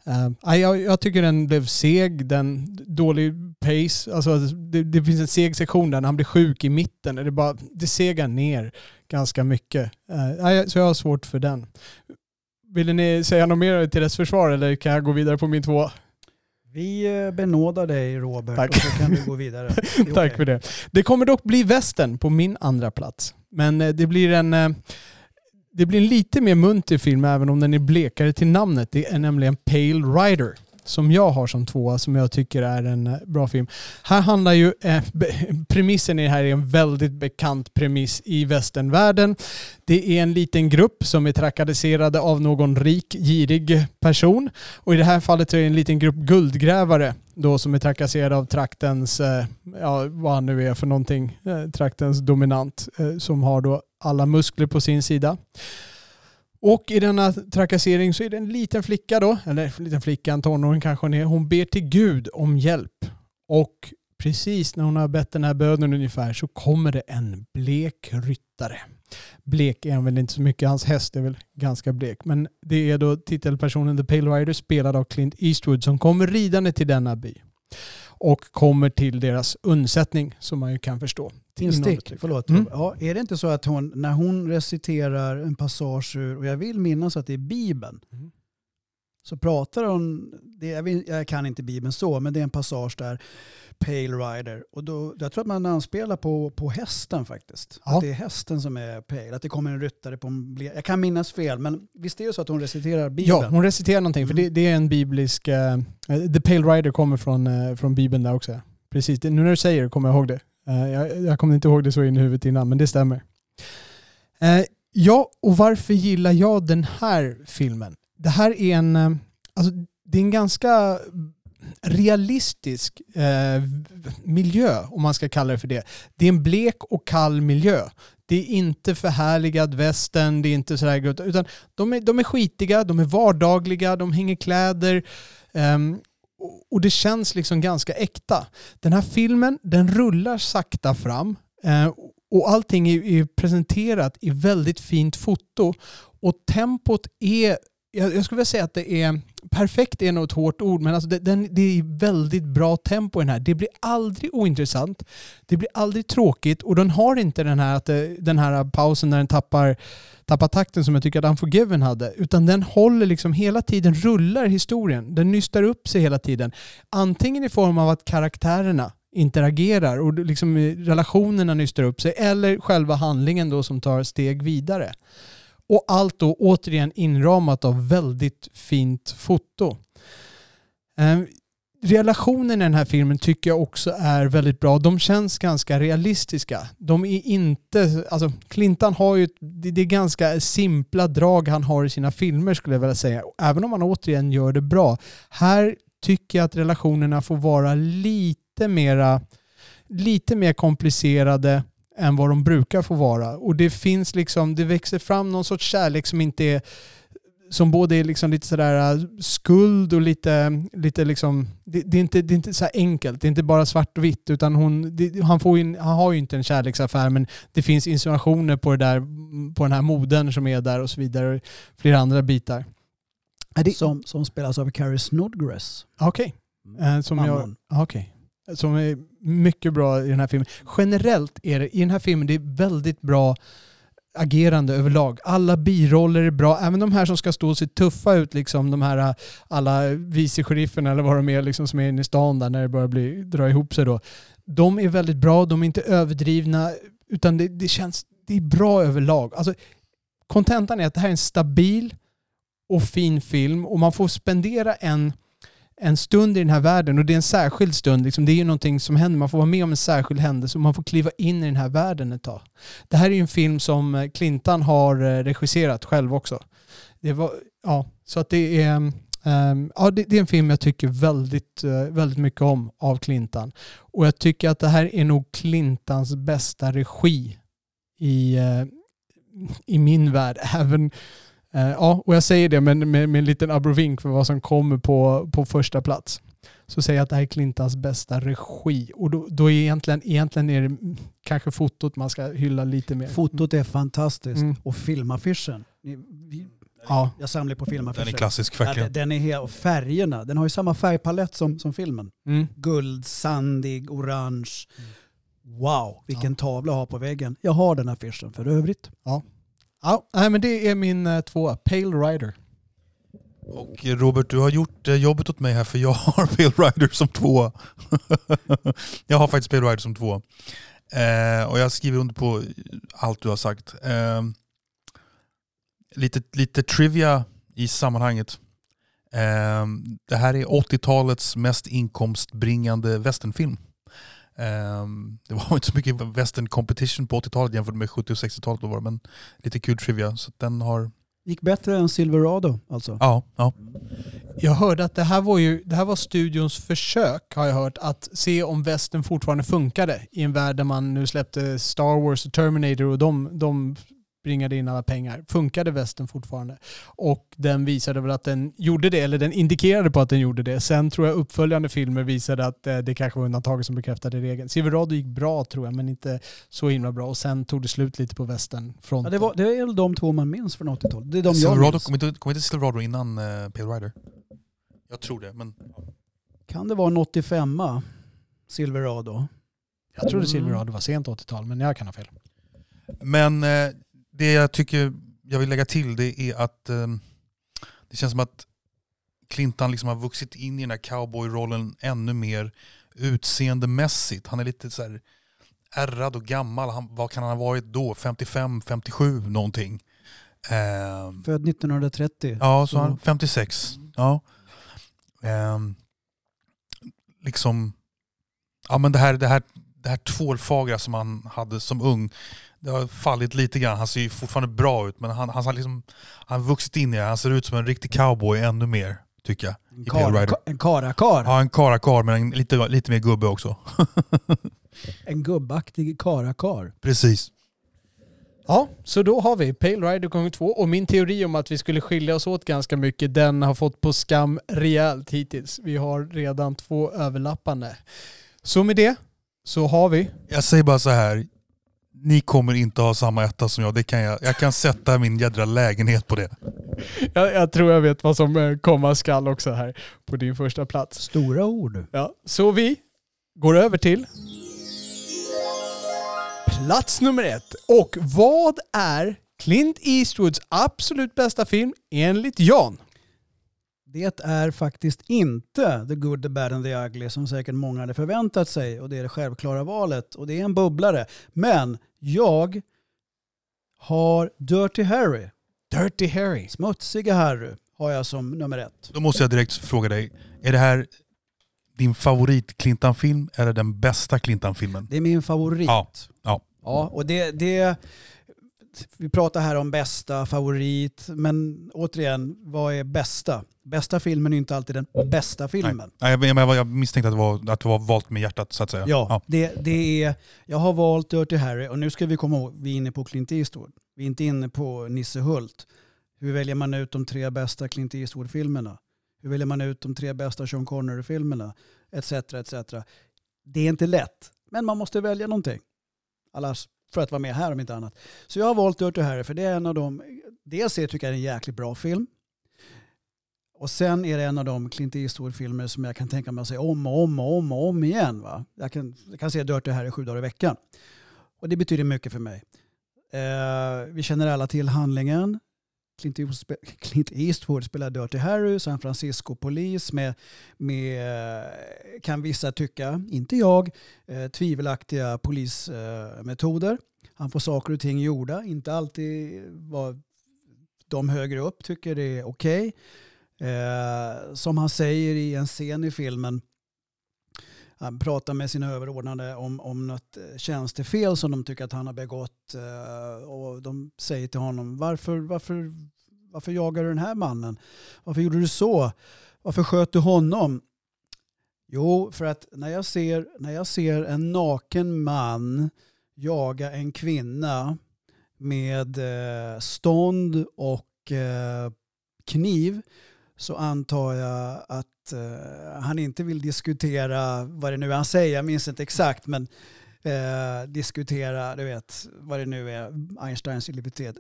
Uh, jag, jag tycker den blev seg, den dålig pace. Alltså, det, det finns en seg sektion där när han blir sjuk i mitten. Det, bara, det segar ner ganska mycket. Uh, så jag har svårt för den. Vill ni säga något mer till dess försvar eller kan jag gå vidare på min två? Vi eh, benådar dig Robert Tack. och så kan du gå vidare. [LAUGHS] Tack okay. för det. Det kommer dock bli västen på min andra plats. Men det blir en det blir en lite mer munter film även om den är blekare till namnet. Det är nämligen Pale Rider som jag har som tvåa som jag tycker är en eh, bra film. Här handlar ju, eh, premissen i det här är en väldigt bekant premiss i västernvärlden. Det är en liten grupp som är trakasserade av någon rik, girig person. Och i det här fallet är det en liten grupp guldgrävare då som är trakasserade av traktens, eh, ja vad han nu är för någonting, eh, traktens dominant eh, som har då alla muskler på sin sida. Och i denna trakassering så är det en liten flicka då, eller en liten flicka, en tonåring kanske hon är, hon ber till Gud om hjälp. Och precis när hon har bett den här bönen ungefär så kommer det en blek ryttare. Blek är han väl inte så mycket, hans häst är väl ganska blek. Men det är då titelpersonen The Pale Rider spelad av Clint Eastwood som kommer ridande till denna by. Och kommer till deras undsättning som man ju kan förstå. Instick, förlåt. Mm. Ja, är det inte så att hon, när hon reciterar en passage ur, och jag vill minnas att det är Bibeln, mm. så pratar hon, det, jag, vill, jag, kan inte Bibeln så, men det är en passage där, Pale Rider. Och då, jag tror att man anspelar på, på hästen faktiskt. Ja. Att det är hästen som är Pale, att det kommer en ryttare på en Jag kan minnas fel, men visst är det så att hon reciterar Bibeln? Ja, hon reciterar någonting, för det, mm. det är en biblisk... Uh, The Pale Rider kommer från, uh, från Bibeln där också. Precis, det, nu när du säger det kommer jag ihåg det. Eh, jag, jag kommer inte ihåg det så in i huvudet innan, men det stämmer. Eh, ja, och varför gillar jag den här filmen? Det här är en, eh, alltså, det är en ganska realistisk miljö, om man ska kalla det för det. Det är en blek och kall miljö. Det är inte förhärligad västern, det är inte sådär utan de är, de är skitiga, de är vardagliga, de hänger kläder. Um, och det känns liksom ganska äkta. Den här filmen, den rullar sakta fram eh, och allting är, presenterat i väldigt fint foto och tempot är jag, skulle vilja säga att det är, perfekt är nog ett hårt ord, men alltså det, den, det är väldigt bra tempo i den här. Det blir aldrig ointressant, det blir aldrig tråkigt och den har inte den här, att eh, den här pausen när den tappar, tappar takten som jag tycker att Unforgiven hade, utan den håller liksom hela tiden, rullar historien. Den nystar upp sig hela tiden. Antingen i form av att karaktärerna interagerar och liksom eh, relationerna nystar upp sig eller själva handlingen då som tar steg vidare. Och allt då återigen inramat av väldigt fint foto. Ehm, relationen i den här filmen tycker jag också är väldigt bra. De känns ganska realistiska. De är inte, alltså Clintan har ju, det är ganska simpla drag han har i sina filmer skulle jag vilja säga. Även om han återigen gör det bra. Här tycker jag att relationerna får vara lite mera, lite mer komplicerade än vad de brukar få vara. Och det finns liksom, det växer fram någon sorts kärlek som inte är som både är liksom lite sådär äh, skuld och lite, lite liksom, det, det, är inte, det är inte så enkelt, det är inte bara svart och vitt utan hon, det, han, får in, han har ju inte en kärleksaffär men det finns insinuationer på, det där, på den här moden som är där och så vidare. Flera andra bitar. Som, som spelas av Carrie Snodgrass. Okej. Okay. Uh, som jag, okay som är mycket bra i den här filmen. Generellt är det i den här filmen det är väldigt bra agerande överlag. Alla biroller är bra, även de här som ska stå och se tuffa ut, liksom de här alla vicesheriffen eller vad de är liksom, som är inne i stan där när det börjar bli, dra ihop sig då. De är väldigt bra, de är inte överdrivna, utan det, det känns, det är bra överlag. Alltså, kontentan är att det här är en stabil och fin film och man får spendera en en stund i den här världen och det är en särskild stund. Liksom, det är ju någonting som händer. Man får vara med om en särskild händelse och man får kliva in i den här världen ett tag. Det här är ju en film som eh, Clintan har eh, regisserat själv också. Det var, ja, så att det är, um, ja, det, det, är en film jag tycker väldigt, uh, väldigt mycket om av Clintan. Och jag tycker att det här är nog Clintans bästa regi i, uh, i min värld. [LAUGHS] Även ja, och jag säger det med, med, med en liten abrovink för vad som kommer på, på första plats. Så säger jag att det här är Clintans bästa regi. Och då, då är egentligen, egentligen är det kanske fotot man ska hylla lite mer. Fotot är fantastiskt. Mm. Och filmaffischen. Ja. Jag samlar på filmer Den är klassisk Ja, verkligen. den är helt, och färgerna, den har ju samma färgpalett som, som filmen. Mm. Guld, sandig, orange. Mm. Wow, vilken tavla jag har på väggen. Jag har den affischen för övrigt. Ja, nej, men det är min eh, tvåa, Pale Rider. Och eh, Robert, du har gjort eh, jobbet åt mig här för jag [LAUGHS] har Pale Rider som tvåa. [LAUGHS] jag har faktiskt Pale Rider som tvåa. Eh, och jag skriver under på eh, allt du har sagt. Eh, lite, lite trivia i sammanhanget. Eh, det här är 80-talets mest inkomstbringande westernfilm. Eh, det var [LAUGHS] inte så mycket western competition på 80-talet jämfört med 70 och 60-talet. då var det, Men lite kul trivia. Så den har... Gick bättre än Silverado alltså. Ja, ja. Jag hörde att det här var ju det här var studions försök, har jag hört, att se om västern fortfarande funkade i en värld där man nu släppte Star Wars och Terminator och de, de bringade in alla pengar. Funkade västern fortfarande? Och den visade väl att den gjorde det, eller den indikerade på att den gjorde det. Sen tror jag uppföljande filmer visade att eh, det kanske var undantaget som bekräftade regeln. Silverado gick bra tror jag, men inte så himla bra. Och sen tog det slut lite på västernfronten. Ja, det, var, det är väl de två man minns från 80-talet. Det är de jag Silverado, minns. kom, inte, kom inte Silverado innan uh, Pale Rider? Jag tror det, men... Kan det vara en 85 Silverado? Jag trodde. Silverado var sent 80-tal, men jag kan ha fel. Men eh, det jag tycker jag vill lägga till det är att eh, det känns som att Clintan liksom har vuxit in i den här cowboyrollen ännu mer utseendemässigt. Han är lite så här ärrad och gammal. Han, vad kan han ha varit då? 55, 57 någonting. Eh, Född 1930. Ja, så han 56. Ja. Ehm, liksom, ja men det här, det här, det här tvålfagra som han hade som ung, det har fallit lite grann. Han ser ju fortfarande bra ut men han, han, har liksom, han har vuxit in i det. Han ser ut som en riktig cowboy ännu mer, tycker jag. En kar- Rider. En karakar. Ja, en karakar men en, lite, lite mer gubbe också. [LAUGHS] En gubbaktig karakar. Precis. Ja, så då har vi Pale Rider gånger två och min teori om att vi skulle skilja oss åt ganska mycket, den har fått på skam rejält hittills. Vi har redan två överlappande. Så med det så har vi Jag säger bara så här. Ni kommer inte ha samma etta som jag. Det kan jag, jag kan sätta min jädra lägenhet på det. Jag, jag tror jag vet vad som eh, komma skall också här på din första plats. Stora ord. Ja, så vi går över till plats nummer ett. Och vad är Clint Eastwoods absolut bästa film enligt Jan? Det är faktiskt inte The Good, The Bad and The Ugly som säkert många hade förväntat sig och det är det självklara valet och det är en bubblare. Men jag har Dirty Harry, Dirty Harry. smutsiga Harry, har jag som nummer ett. Då måste jag direkt fråga dig. Är det här din favorit Clintan-film eller den bästa Clintan-filmen? Det är min favorit. Ja, ja. Ja, och det, det, vi pratar här om bästa, favorit, men återigen, vad är bästa? Bästa filmen är inte alltid den bästa filmen. Nej, jag, jag, jag misstänkte att det, var, att det var valt med hjärtat så att säga. Ja, Det, det är, jag har valt Dirty Harry och nu ska vi komma ihåg, vi är inne på Clint Eastwood. Vi är inte inne på Nisse Hult. Hur väljer man ut de tre bästa Clint Eastwood-filmerna? Hur väljer man ut de tre bästa Sean Connery-filmerna? Etc, etc. Det är inte lätt, men man måste välja någonting. Annars för att vara med här om inte annat. Så jag har valt Dirty Harry för det är en av de, dels jag tycker jag är en jäkligt bra film. Och sen är det en av de Clint Eastwood-filmer som jag kan tänka mig att se om och om och om och om igen. Va? Jag, kan, jag kan se Dirty Harry sju dagar i veckan. Och det betyder mycket för mig. Eh, vi känner alla till handlingen. Clint Eastwood, Clint Eastwood spelar Dirty Harry, San Francisco-polis med, med, eh, kan vissa tycka, inte jag, eh, tvivelaktiga polismetoder. Eh, han får saker och ting gjorda, inte alltid vad de högre upp tycker det är okej. Eh, som han säger i en scen i filmen, han pratar med sina överordnade om, om något eh, tjänstefel som de tycker att han har begått. Och de säger till honom, varför, varför, varför jagar du den här mannen? Varför gjorde du så? Varför sköt du honom? Jo, för att när jag ser, när jag ser en naken man jaga en kvinna med eh, stånd och eh, kniv så antar jag att eh, han inte vill diskutera vad det nu är han säger, jag minns inte exakt, men eh, diskutera, du vet, vad det nu är, Einsteins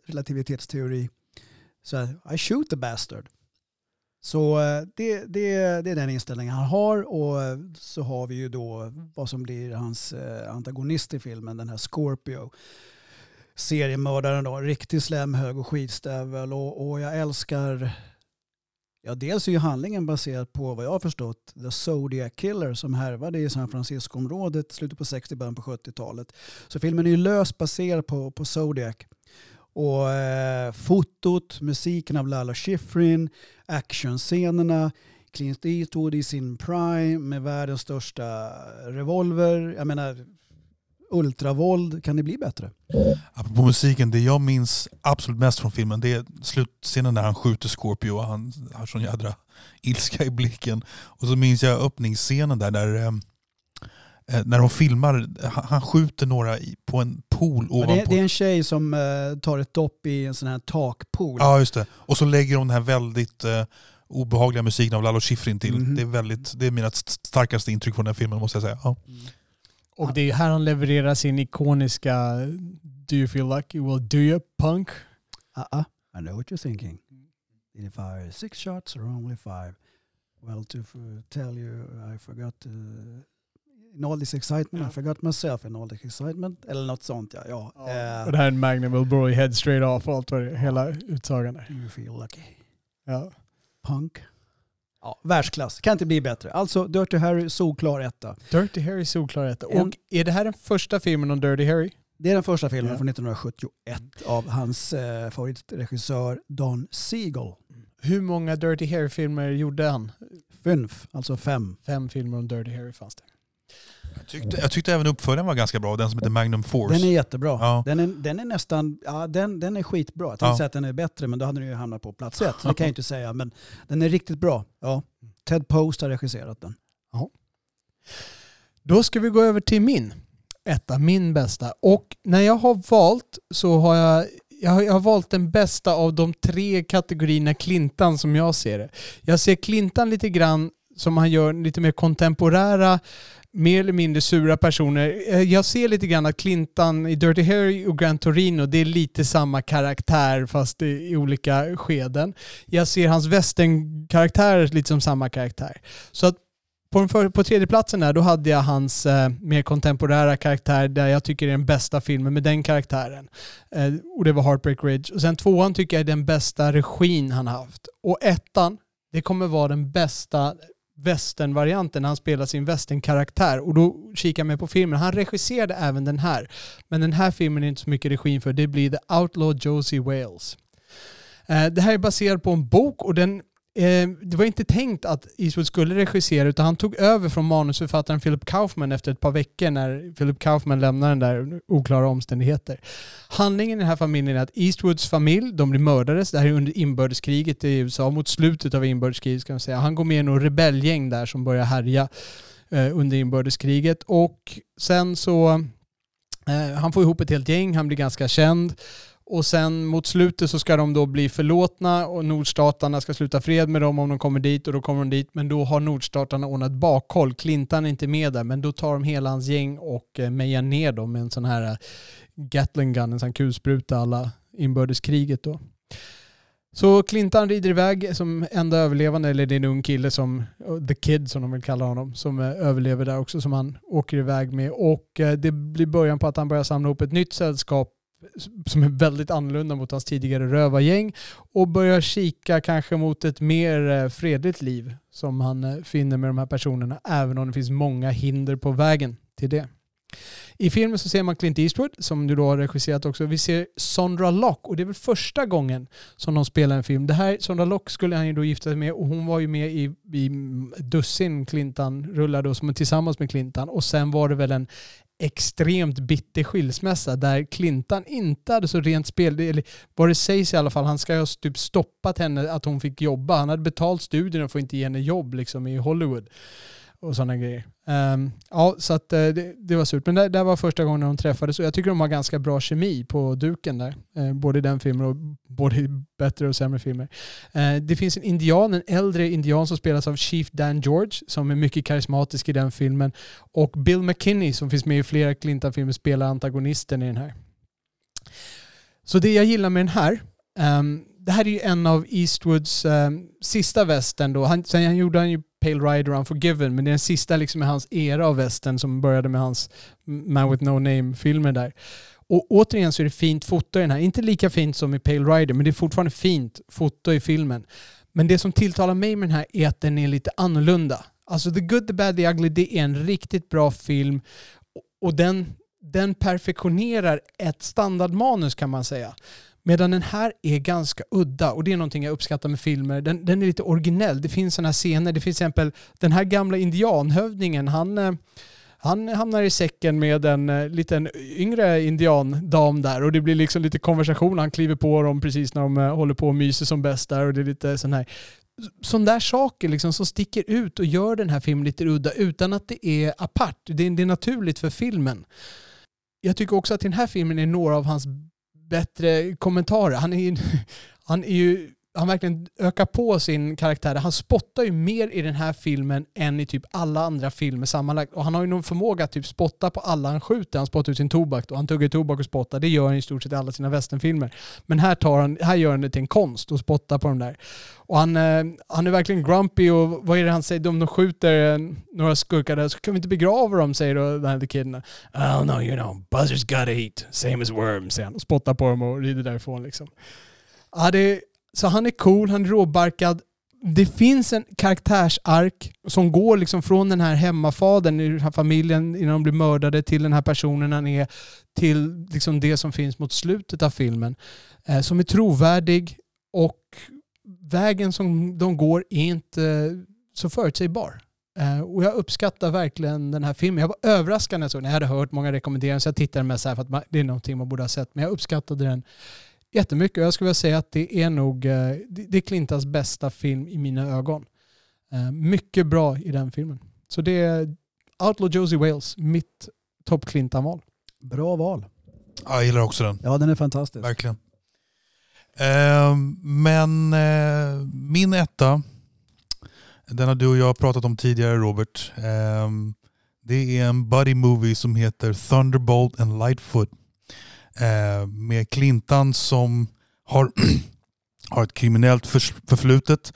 relativitetsteori. Så I shoot the bastard. Så eh, det, det, det är den inställningen han har och eh, så har vi ju då vad som blir hans eh, antagonist i filmen, den här Scorpio. Seriemördaren då, riktig slemhög och skitstövel och, och jag älskar Ja, dels är ju handlingen baserad på vad jag har förstått The Zodiac Killer som härvade i San Francisco-området slutet på 60 början på 70-talet. Så filmen är ju löst baserad på, på Zodiac. Och eh, fotot, musiken av Lalo Schifrin, actionscenerna, Clint Eastwood i sin prime med världens största revolver. Jag menar, ultravåld, kan det bli bättre? Apropå musiken, det jag minns absolut mest från filmen det är slutscenen när han skjuter Scorpio och han har sån jädra ilska i blicken. Och så minns jag öppningsscenen där, där eh när de filmar, han skjuter några på en pool ovanpå. Det, är, det, är, en tjej som eh, tar ett dopp i en sån här takpool. Ja, just det. Och så lägger hon den här väldigt eh, obehagliga musiken av Lalo Schifrin till. Mm -hmm. det, är väldigt, det är mina starkaste intryck från den här filmen måste jag säga. Ja. Mm. Och det är här han levererar sin ikoniska Do you feel lucky? Well do you punk? Uh-uh. I know what you're thinking. Did you fire six shots or only five? Well to tell you I forgot to in all this excitement, I forgot myself in all this excitement. Eller något sånt ja. ja. ja. Uh, och det här är en Magnum will blow your head straight off allt vad det hela utsagan är. You feel lucky? Ja. Punk. Ja, världsklass. Kan inte bli bättre. Alltså Dirty Harry, solklar etta. Dirty Harry, solklar etta. Och är det här den första filmen om Dirty Harry? Det är den första filmen ja. från 1971 av hans eh, favoritregissör Don Siegel. Hur många Dirty Harry-filmer gjorde han? Fünf, alltså fem. Fem filmer om Dirty Harry fanns det. Jag tyckte, jag tyckte även uppföljaren var ganska bra, den som heter Magnum Force. Den är jättebra. Ja. Den, är, den är nästan, ja den, den är skitbra. Jag tänkte ja. säga att den är bättre men då hade den ju hamnat på plats ett. Det kan jag inte säga men den är riktigt bra. Ja. Ted Post har regisserat den. Ja. Då ska vi gå över till min etta, min bästa. Och när jag har valt så har jag jag har, jag har valt den bästa av de tre kategorierna Clintan som jag ser det. Jag ser Clintan lite grann som han gör lite mer kontemporära mer eller mindre sura personer. Eh, jag ser lite grann att Clintan i Dirty Harry och Gran Torino, det är lite samma karaktär fast i, olika skeden. Jag ser hans västernkaraktär lite som samma karaktär. Så att på, den för, på tredje platsen där, då hade jag hans eh, mer kontemporära karaktär där jag tycker det är den bästa filmen med den karaktären. Eh, och det var Heartbreak Ridge. Och sen tvåan tycker jag är den bästa regin han haft. Och ettan, det kommer vara den bästa västernvarianten, han spelar sin västernkaraktär. Och då kikar man på filmen. Han regisserade även den här. Men den här filmen är inte så mycket regin för. Det blir The Outlaw Josie Wales. Eh, det här är baserat på en bok och den Eh, det var inte tänkt att Eastwood skulle regissera utan han tog över från manusförfattaren Philip Kaufman efter ett par veckor när Philip Kaufman lämnade den där oklara omständigheter. Handlingen i den här familjen är att Eastwoods familj, de blir mördades. Det här är under inbördeskriget i USA, mot slutet av inbördeskriget ska man säga. Han går med i något rebellgäng där som börjar härja eh, under inbördeskriget och sen så eh, han får ihop ett helt gäng, han blir ganska känd och sen mot slutet så ska de då bli förlåtna och nordstatarna ska sluta fred med dem om de kommer dit och då kommer de dit. Men då har nordstatarna ordnat bakhåll. Clintan är inte med där men då tar de hela hans gäng och eh, mejar ner dem med en sån här eh, Gatling gun, en sån kulspruta alla inbördeskriget då. Så Clintan rider iväg som enda överlevande, eller det är en ung kille som, eh, the kid som de vill kalla honom, som överlever där också som han åker iväg med. Och det blir början på att han börjar samla ihop ett nytt sällskap som är väldigt annorlunda mot hans tidigare rövargäng och börjar kika kanske mot ett mer eh, fredligt liv som han eh, finner med de här personerna även om det finns många hinder på vägen till det. I filmen så ser man Clint Eastwood som du då har regisserat också. Vi ser Sondra Lock och det är väl första gången som de spelar en film. Det här, Sondra Lock skulle han ju då gifta sig med och hon var ju med i, i mm, dussin Clintan-rullar då som tillsammans med Clintan och sen var det väl en extremt bitter skilsmässa där Clintan inte hade så rent spel, eller vad det sägs i alla fall, han ska ha typ stoppat henne att hon fick jobba. Han hade betalt studierna för att inte ge henne jobb liksom i Hollywood och sådana grejer. Um, ja, så att, eh, det, det, var surt. Men det, det var första gången de träffades och jag tycker de har ganska bra kemi på duken där. Uh, både i den filmen och både i bättre och sämre filmer. Uh, det finns en indian, en äldre indian som spelas av Chief Dan George som är mycket karismatisk i den filmen. Och Bill McKinney som finns med i flera Clintan-filmer spelar antagonisten i den här. Så det jag gillar med den här um, det här är ju en av Eastwoods um, sista västern då. Han, sen han gjorde han ju Pale Rider och Unforgiven, men det är den sista liksom i hans era av västern som började med hans Man with No Name-filmer där. Och återigen så är det fint foto i den här. Inte lika fint som i Pale Rider, men det är fortfarande fint foto i filmen. Men det som tilltalar mig med den här är att den är lite annorlunda. Alltså The Good, The Bad, The Ugly, det är en riktigt bra film. Och den, den perfektionerar ett standardmanus kan man säga. Medan den här är ganska udda och det är någonting jag uppskattar med filmer. Den, den är lite originell. Det finns sådana scener. Det finns till exempel den här gamla indianhövdingen. Han, eh, han hamnar i säcken med en eh, liten yngre indiandam där och det blir liksom lite konversation. Han kliver på dem precis när de eh, håller på och myser som bäst där och det är lite sån här sådana där saker liksom som sticker ut och gör den här filmen lite udda utan att det är apart. Det är, det är naturligt för filmen. Jag tycker också att den här filmen är några av hans bättre kommentarer. Han är ju, [LAUGHS] han är ju han verkligen ökar på sin karaktär. Han spottar ju mer i den här filmen än i typ alla andra filmer sammanlagt. Och han har ju någon förmåga att typ spotta på alla han skjuter. Han spottar ut sin tobak då. han tuggar tobak och spottar. Det gör han i stort sett i alla sina westernfilmer. Men här, tar han, här gör han det till en konst och spottar på de där. Och han, eh, han är verkligen grumpy och vad är det han säger? De, de skjuter eh, några skurkar där så kan vi inte begrava dem, säger då den här killen. Oh no, you know, buzzers gotta eat, same as worms, säger han. Och spottar på dem och rider därifrån liksom. Ja, det så han är cool, han är råbarkad. Det finns en karaktärsark som går liksom från den här hemmafadern i den här familjen innan de blir mördade till den här personen han är till liksom det som finns mot slutet av filmen. Eh, som är trovärdig och vägen som de går är inte så förutsägbar. Eh, och jag uppskattar verkligen den här filmen. Jag var överraskad när jag såg den. Jag hade hört många rekommenderingar så jag tittade mest här för att det är någonting man borde ha sett. Men jag uppskattade den jättemycket. Jag skulle vilja säga att det är nog eh, det är Clintans bästa film i mina ögon. Eh, mycket bra i den filmen. Så det är Outlaw Josie Wales, mitt topp Clintan-val. Bra val. Ja, jag gillar också den. Ja, den är fantastisk. Verkligen. Eh, men eh, min etta, den har du och jag pratat om tidigare Robert. Eh, det är en buddy movie som heter Thunderbolt and Lightfoot. Eh, med Clintan som har, [CLEARS THROAT] har ett kriminellt förflutet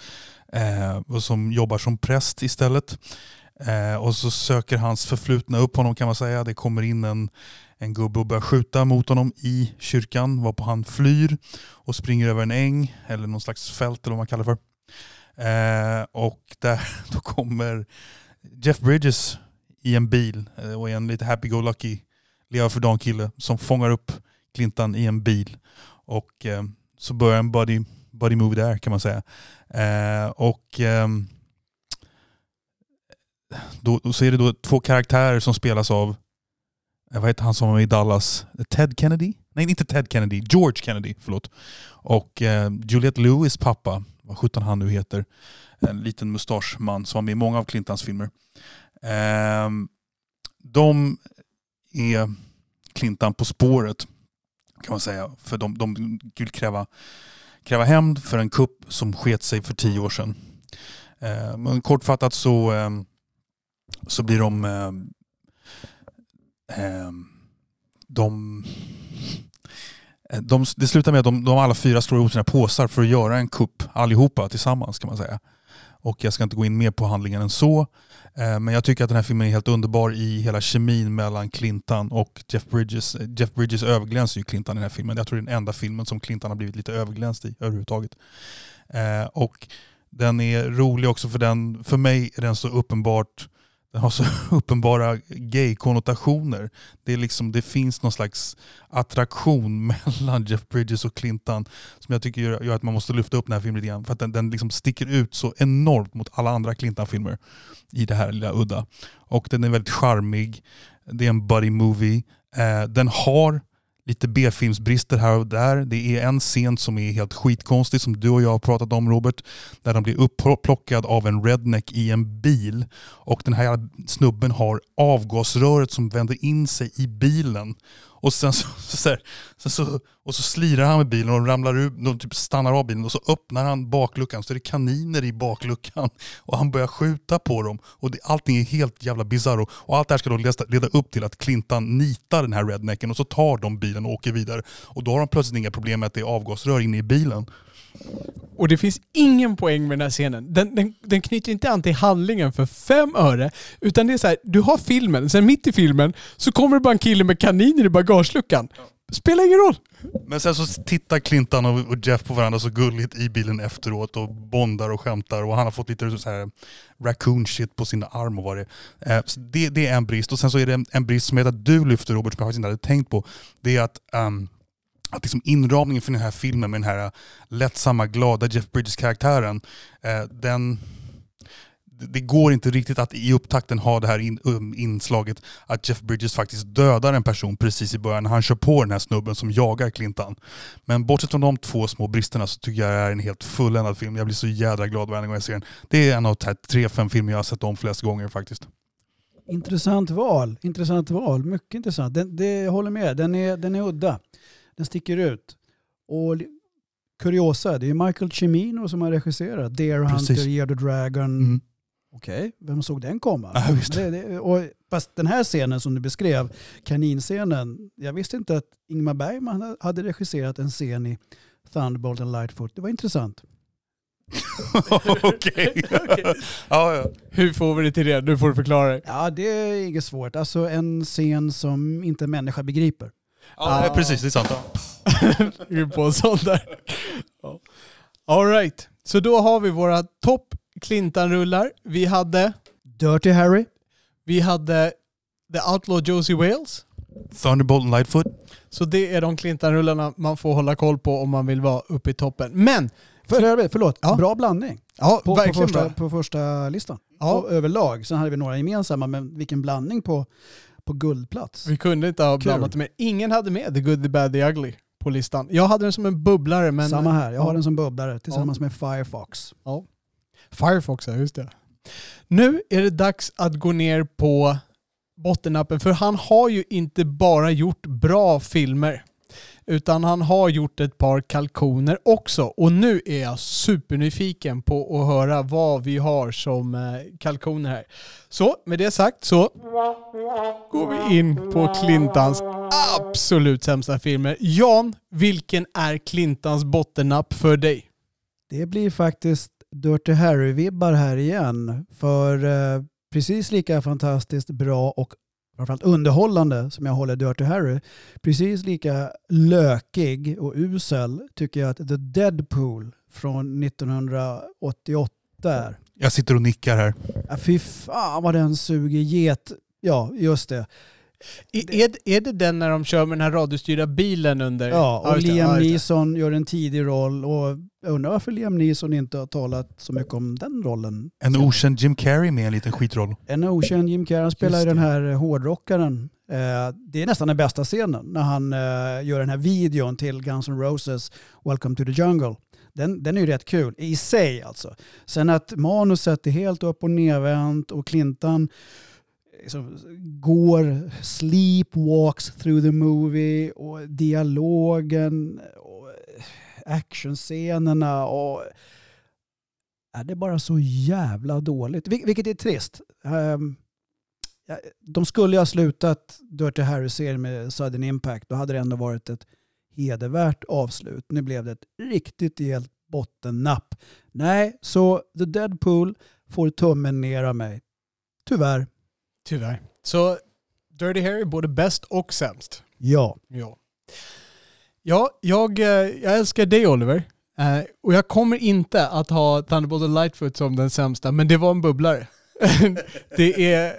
eh, och som jobbar som präst istället. Eh, och så söker hans förflutna upp honom kan man säga. Det kommer in en, en gubbe och börjar skjuta mot honom i kyrkan varpå han flyr och springer över en äng eller någon slags fält eller vad man kallar det för. Eh, och där [LAUGHS] då kommer Jeff Bridges i en bil och i en lite happy-go-lucky leva för dagen kille som fångar upp Clintan i en bil. Och eh, så börjar en buddy, buddy movie där kan man säga. Eh, och eh, då, då så är det då två karaktärer som spelas av, eh, vad heter han som var med i Dallas? Ted Kennedy? Nej, inte Ted Kennedy. George Kennedy, förlåt. Och eh, Juliette Lewis pappa, vad sjutton han nu heter, en liten mustaschman som var med i många av Clintans filmer. Eh, de är Clintan på spåret kan man säga. För de, de vill kräva, kräva hämnd för en kupp som sket sig för tio år sedan. Eh, men kortfattat så, eh, så blir de... Eh, eh de, eh, de, det slutar med att de, de alla fyra slår ihop sina påsar för att göra en kupp allihopa tillsammans kan man säga. Och jag ska inte gå in mer på handlingen än så. Eh, men jag tycker att den här filmen är helt underbar i hela kemin mellan Clintan och Jeff Bridges. Eh, Jeff Bridges överglänser ju Clintan i den här filmen. Jag tror det är den enda filmen som Clintan har blivit lite överglänst i överhuvudtaget. Eh, och den är rolig också för den, för mig är den så uppenbart den har så [LAUGHS] uppenbara gay-konnotationer. Det, liksom, det finns någon slags attraktion [LAUGHS] mellan Jeff Bridges och Clintan som jag tycker gör, gör att man måste lyfta upp den här filmen lite grann. För att den, den liksom sticker ut så enormt mot alla andra Clintan-filmer i det här lilla udda. Och den är väldigt charmig. Det är en buddy movie. Eh, den har lite B-filmsbrister här och där. Det är en scen som är helt skitkonstig som du och jag har pratat om Robert. Där de blir upplockad av en redneck i en bil. Och den här snubben har avgasröret som vänder in sig i bilen. Och sen så, [LAUGHS] så, här, sen så, och så slirar han med bilen och ramlar ut, de typ stannar av bilen och så öppnar han bakluckan så är det kaniner i bakluckan. [LAUGHS] Och han börjar skjuta på dem. Och det, allting är helt jävla bizarro. Och allt det här ska då leda, leda upp till att Clintan nitar den här rednecken och så tar de bilen och åker vidare. Och då har de plötsligt inga problem med att det är avgasrör inne i bilen. Och det finns ingen poäng med den här scenen. Den, den, den knyter inte an till handlingen för fem öre. Utan det är så här, du har filmen, sen mitt i filmen så kommer det bara en kille med kaniner i bagageluckan. Spelar ingen roll. Men sen så tittar Clintan och Jeff på varandra så gulligt i bilen efteråt och bondar och skämtar och han har fått lite så här raccoon shit på sin arm och vad det är. Eh, så det, det är en brist. Och sen så är det en, en brist som heter att du lyfter Robert, som jag faktiskt inte hade tänkt på. Det är att, um, att liksom inramningen för den här filmen med den här lättsamma, glada Jeff Bridges-karaktären, eh, den det- går inte riktigt att i upptakten ha det här in, um, inslaget att Jeff Bridges faktiskt dödar en person precis i början när han kör på den här snubben som jagar Clintan. Men bortsett från de två små bristerna så tycker jag det är en helt fulländad film. Jag blir så jädra glad varje gång jag ser den. Det är en av de tre, fem filmer jag har sett om flest gånger faktiskt. Intressant val. Intressant val. Mycket intressant. Den, det, jag håller med. Den är, den är udda. Den sticker ut. Och kuriosa, det är Michael Cimino som har regisserat Deer Hunter. Year the Dragon. Mm. Okej, vem såg den komma? Ja, visst. Det, det, och, fast den här scenen som du beskrev, kaninscenen, jag visste inte att Ingmar Bergman hade regisserat en scen i Thunderbolt and Lightfoot. Det var intressant. [LAUGHS] Okej. [LAUGHS] ja, ja. Hur får vi det till det? Nu får du förklara det. Ja, det är inget svårt. Alltså en scen som inte en människa begriper. Ja, precis. Det är sant. [LAUGHS] Vi är på en sån där. Ja. All right. Så då har vi våra topp Clintan-rullar. Vi hade, Dirty Harry. vi hade The Outlaw Josie Wales. Thunderbolt and Lightfoot. Så det är de Clintan-rullarna man får hålla koll på om man vill vara uppe i toppen. Men, För övrigt, förlåt, Ja. bra blandning ja, på, på, verkligen första, bra. på första listan. Ja. Och överlag. Sen hade vi några gemensamma, men vilken blandning på, på guldplats. Vi kunde inte ha blandat med. Ingen hade med The Good, The Bad, The Ugly på listan. Jag hade den som en bubblare men... Samma här, jag har Ja. den som bubblare tillsammans med Firefox. Firefox, ja just det. Nu är det dags att gå ner på bottenappen för han har ju inte bara gjort bra filmer utan han har gjort ett par kalkoner också. Och nu är jag supernyfiken på att höra vad vi har som eh, kalkoner här. Så med det sagt så går vi in på Clintans absolut sämsta filmer. Jan, vilken är Clintans bottennapp för dig? Det blir faktiskt Dirty Harry-vibbar här igen. För eh, precis lika fantastiskt bra och framförallt underhållande som jag håller Dirty Harry, precis lika lökig och usel tycker jag att The Deadpool från 1988 är. Jag sitter och nickar här. Ja, fy fan vad den suger get. Ja, just det. Är, är, det- är det den när de kör med den här radiostyrda bilen under? Ja, och Liam. Neeson gör en tidig roll och jag undrar varför Liam Neeson inte har talat så mycket om den rollen. En okänd Jim Carrey med en liten skitroll. En okänd Jim Carrey han spelar ju den här hårdrockaren. Eh, Det är nästan den bästa scenen när han eh, gör den här videon till Guns N' Roses Welcome to the Jungle. Den, den är ju rätt kul i sig alltså. Sen att manuset är helt upp och nervänt och Clintan liksom går, sleepwalks through the movie och dialogen och actionscenerna och är det bara så jävla dåligt. Vil- Vilket är trist. Um, ja, de skulle ju ha slutat Dirty Harry-serien med Sudden Impact. Då hade det ändå varit ett hedervärt avslut. Nu blev det ett riktigt helt bottennapp. Nej, så The Deadpool får tummen ner av mig. Tyvärr. Tyvärr. Så Dirty Harry är både bäst och sämst. Ja. Ja. Ja, jag, eh, jag älskar dig Oliver. Eh, och jag kommer inte att ha Thunderbolt och Lightfoot som den sämsta, men det var en bubblare. [LAUGHS] det, är,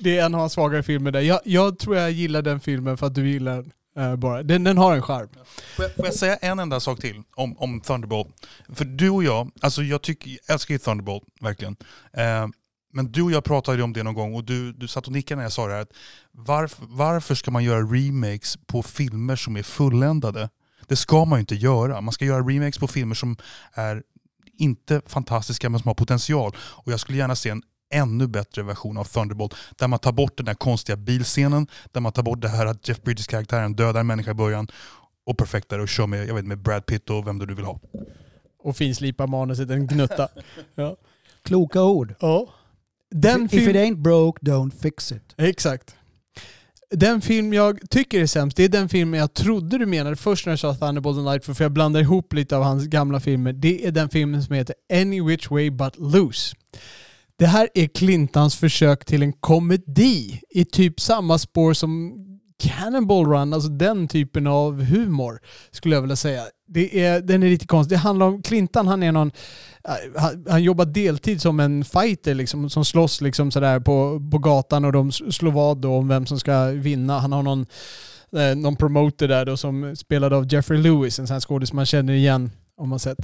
det är en av hans svagare filmer där. Jag, jag tror jag gillar den filmen för att du gillar den. eh, bara. Den, den har en charm. Får jag, får jag säga en enda sak till om, om Thunderbolt? För du och jag, alltså jag, tycker, jag älskar ju Thunderbolt, verkligen. Eh, men du och jag pratade om det någon gång och du, du satt och nickade när jag sa det här. Att varför, varför ska man göra remakes på filmer som är fulländade? Det ska man ju inte göra. Man ska göra remakes på filmer som är inte fantastiska men som har potential. Och jag skulle gärna se en ännu bättre version av Thunderbolt där man tar bort den där konstiga bilscenen, där man tar bort det här att Jeff Bridges karaktären dödar en människa i början och perfektar och kör med, jag vet, med Brad Pitt och vem du vill ha. Och finslipa manuset en gnutta. [LAUGHS] ja. Kloka ord. ja. Den if, film... it ain't broke, don't fix it. Exakt. Den film jag tycker är sämst, det är den filmen jag trodde du menade först när du sa Thunderbolt and Lightfoot, för jag blandar ihop lite av hans gamla filmer. Det är den filmen som heter Any Which Way But Loose. Det här är Clintons försök till en komedi i typ samma spår som Cannonball Run, alltså den typen av humor skulle jag vilja säga. Det är, den är lite konstig. Det handlar om Clintan, han är någon, han, han jobbar deltid som en fighter liksom, som slåss liksom sådär på, på gatan och de slår vad om vem som ska vinna. Han har någon, eh, någon promoter där då som spelad av Jeffrey Lewis, en sån här skådis man känner igen om man sett.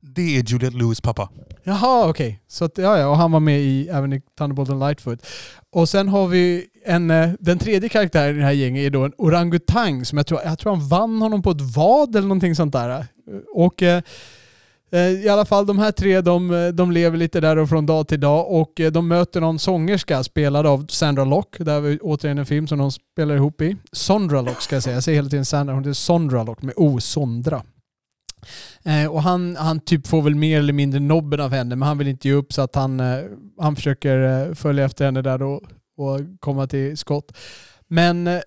Det är Juliette Lewis pappa. Jaha, okej. Okay. Så att, ja, ja, och han var med i, även i Thunderbolt and Lightfoot. Och sen har vi en, eh, den tredje karaktären i det här gänget är då en orangutang som jag tror, jag tror han vann honom på ett vad eller någonting sånt där. Och eh, eh, Eh, i alla fall de här tre de, eh, de lever lite där och från dag till dag och eh, de möter någon sångerska spelad av Sandra Lock. Där har vi återigen en film som de spelar ihop i. Sondra Lock ska jag säga. Jag säger hela tiden Sandra, hon heter Sondra Lock med O, Sondra. Eh, och han, han typ får väl mer eller mindre nobben av henne, men han vill inte ge upp så att han, eh, han försöker eh, följa efter henne där och, och komma till skott. Men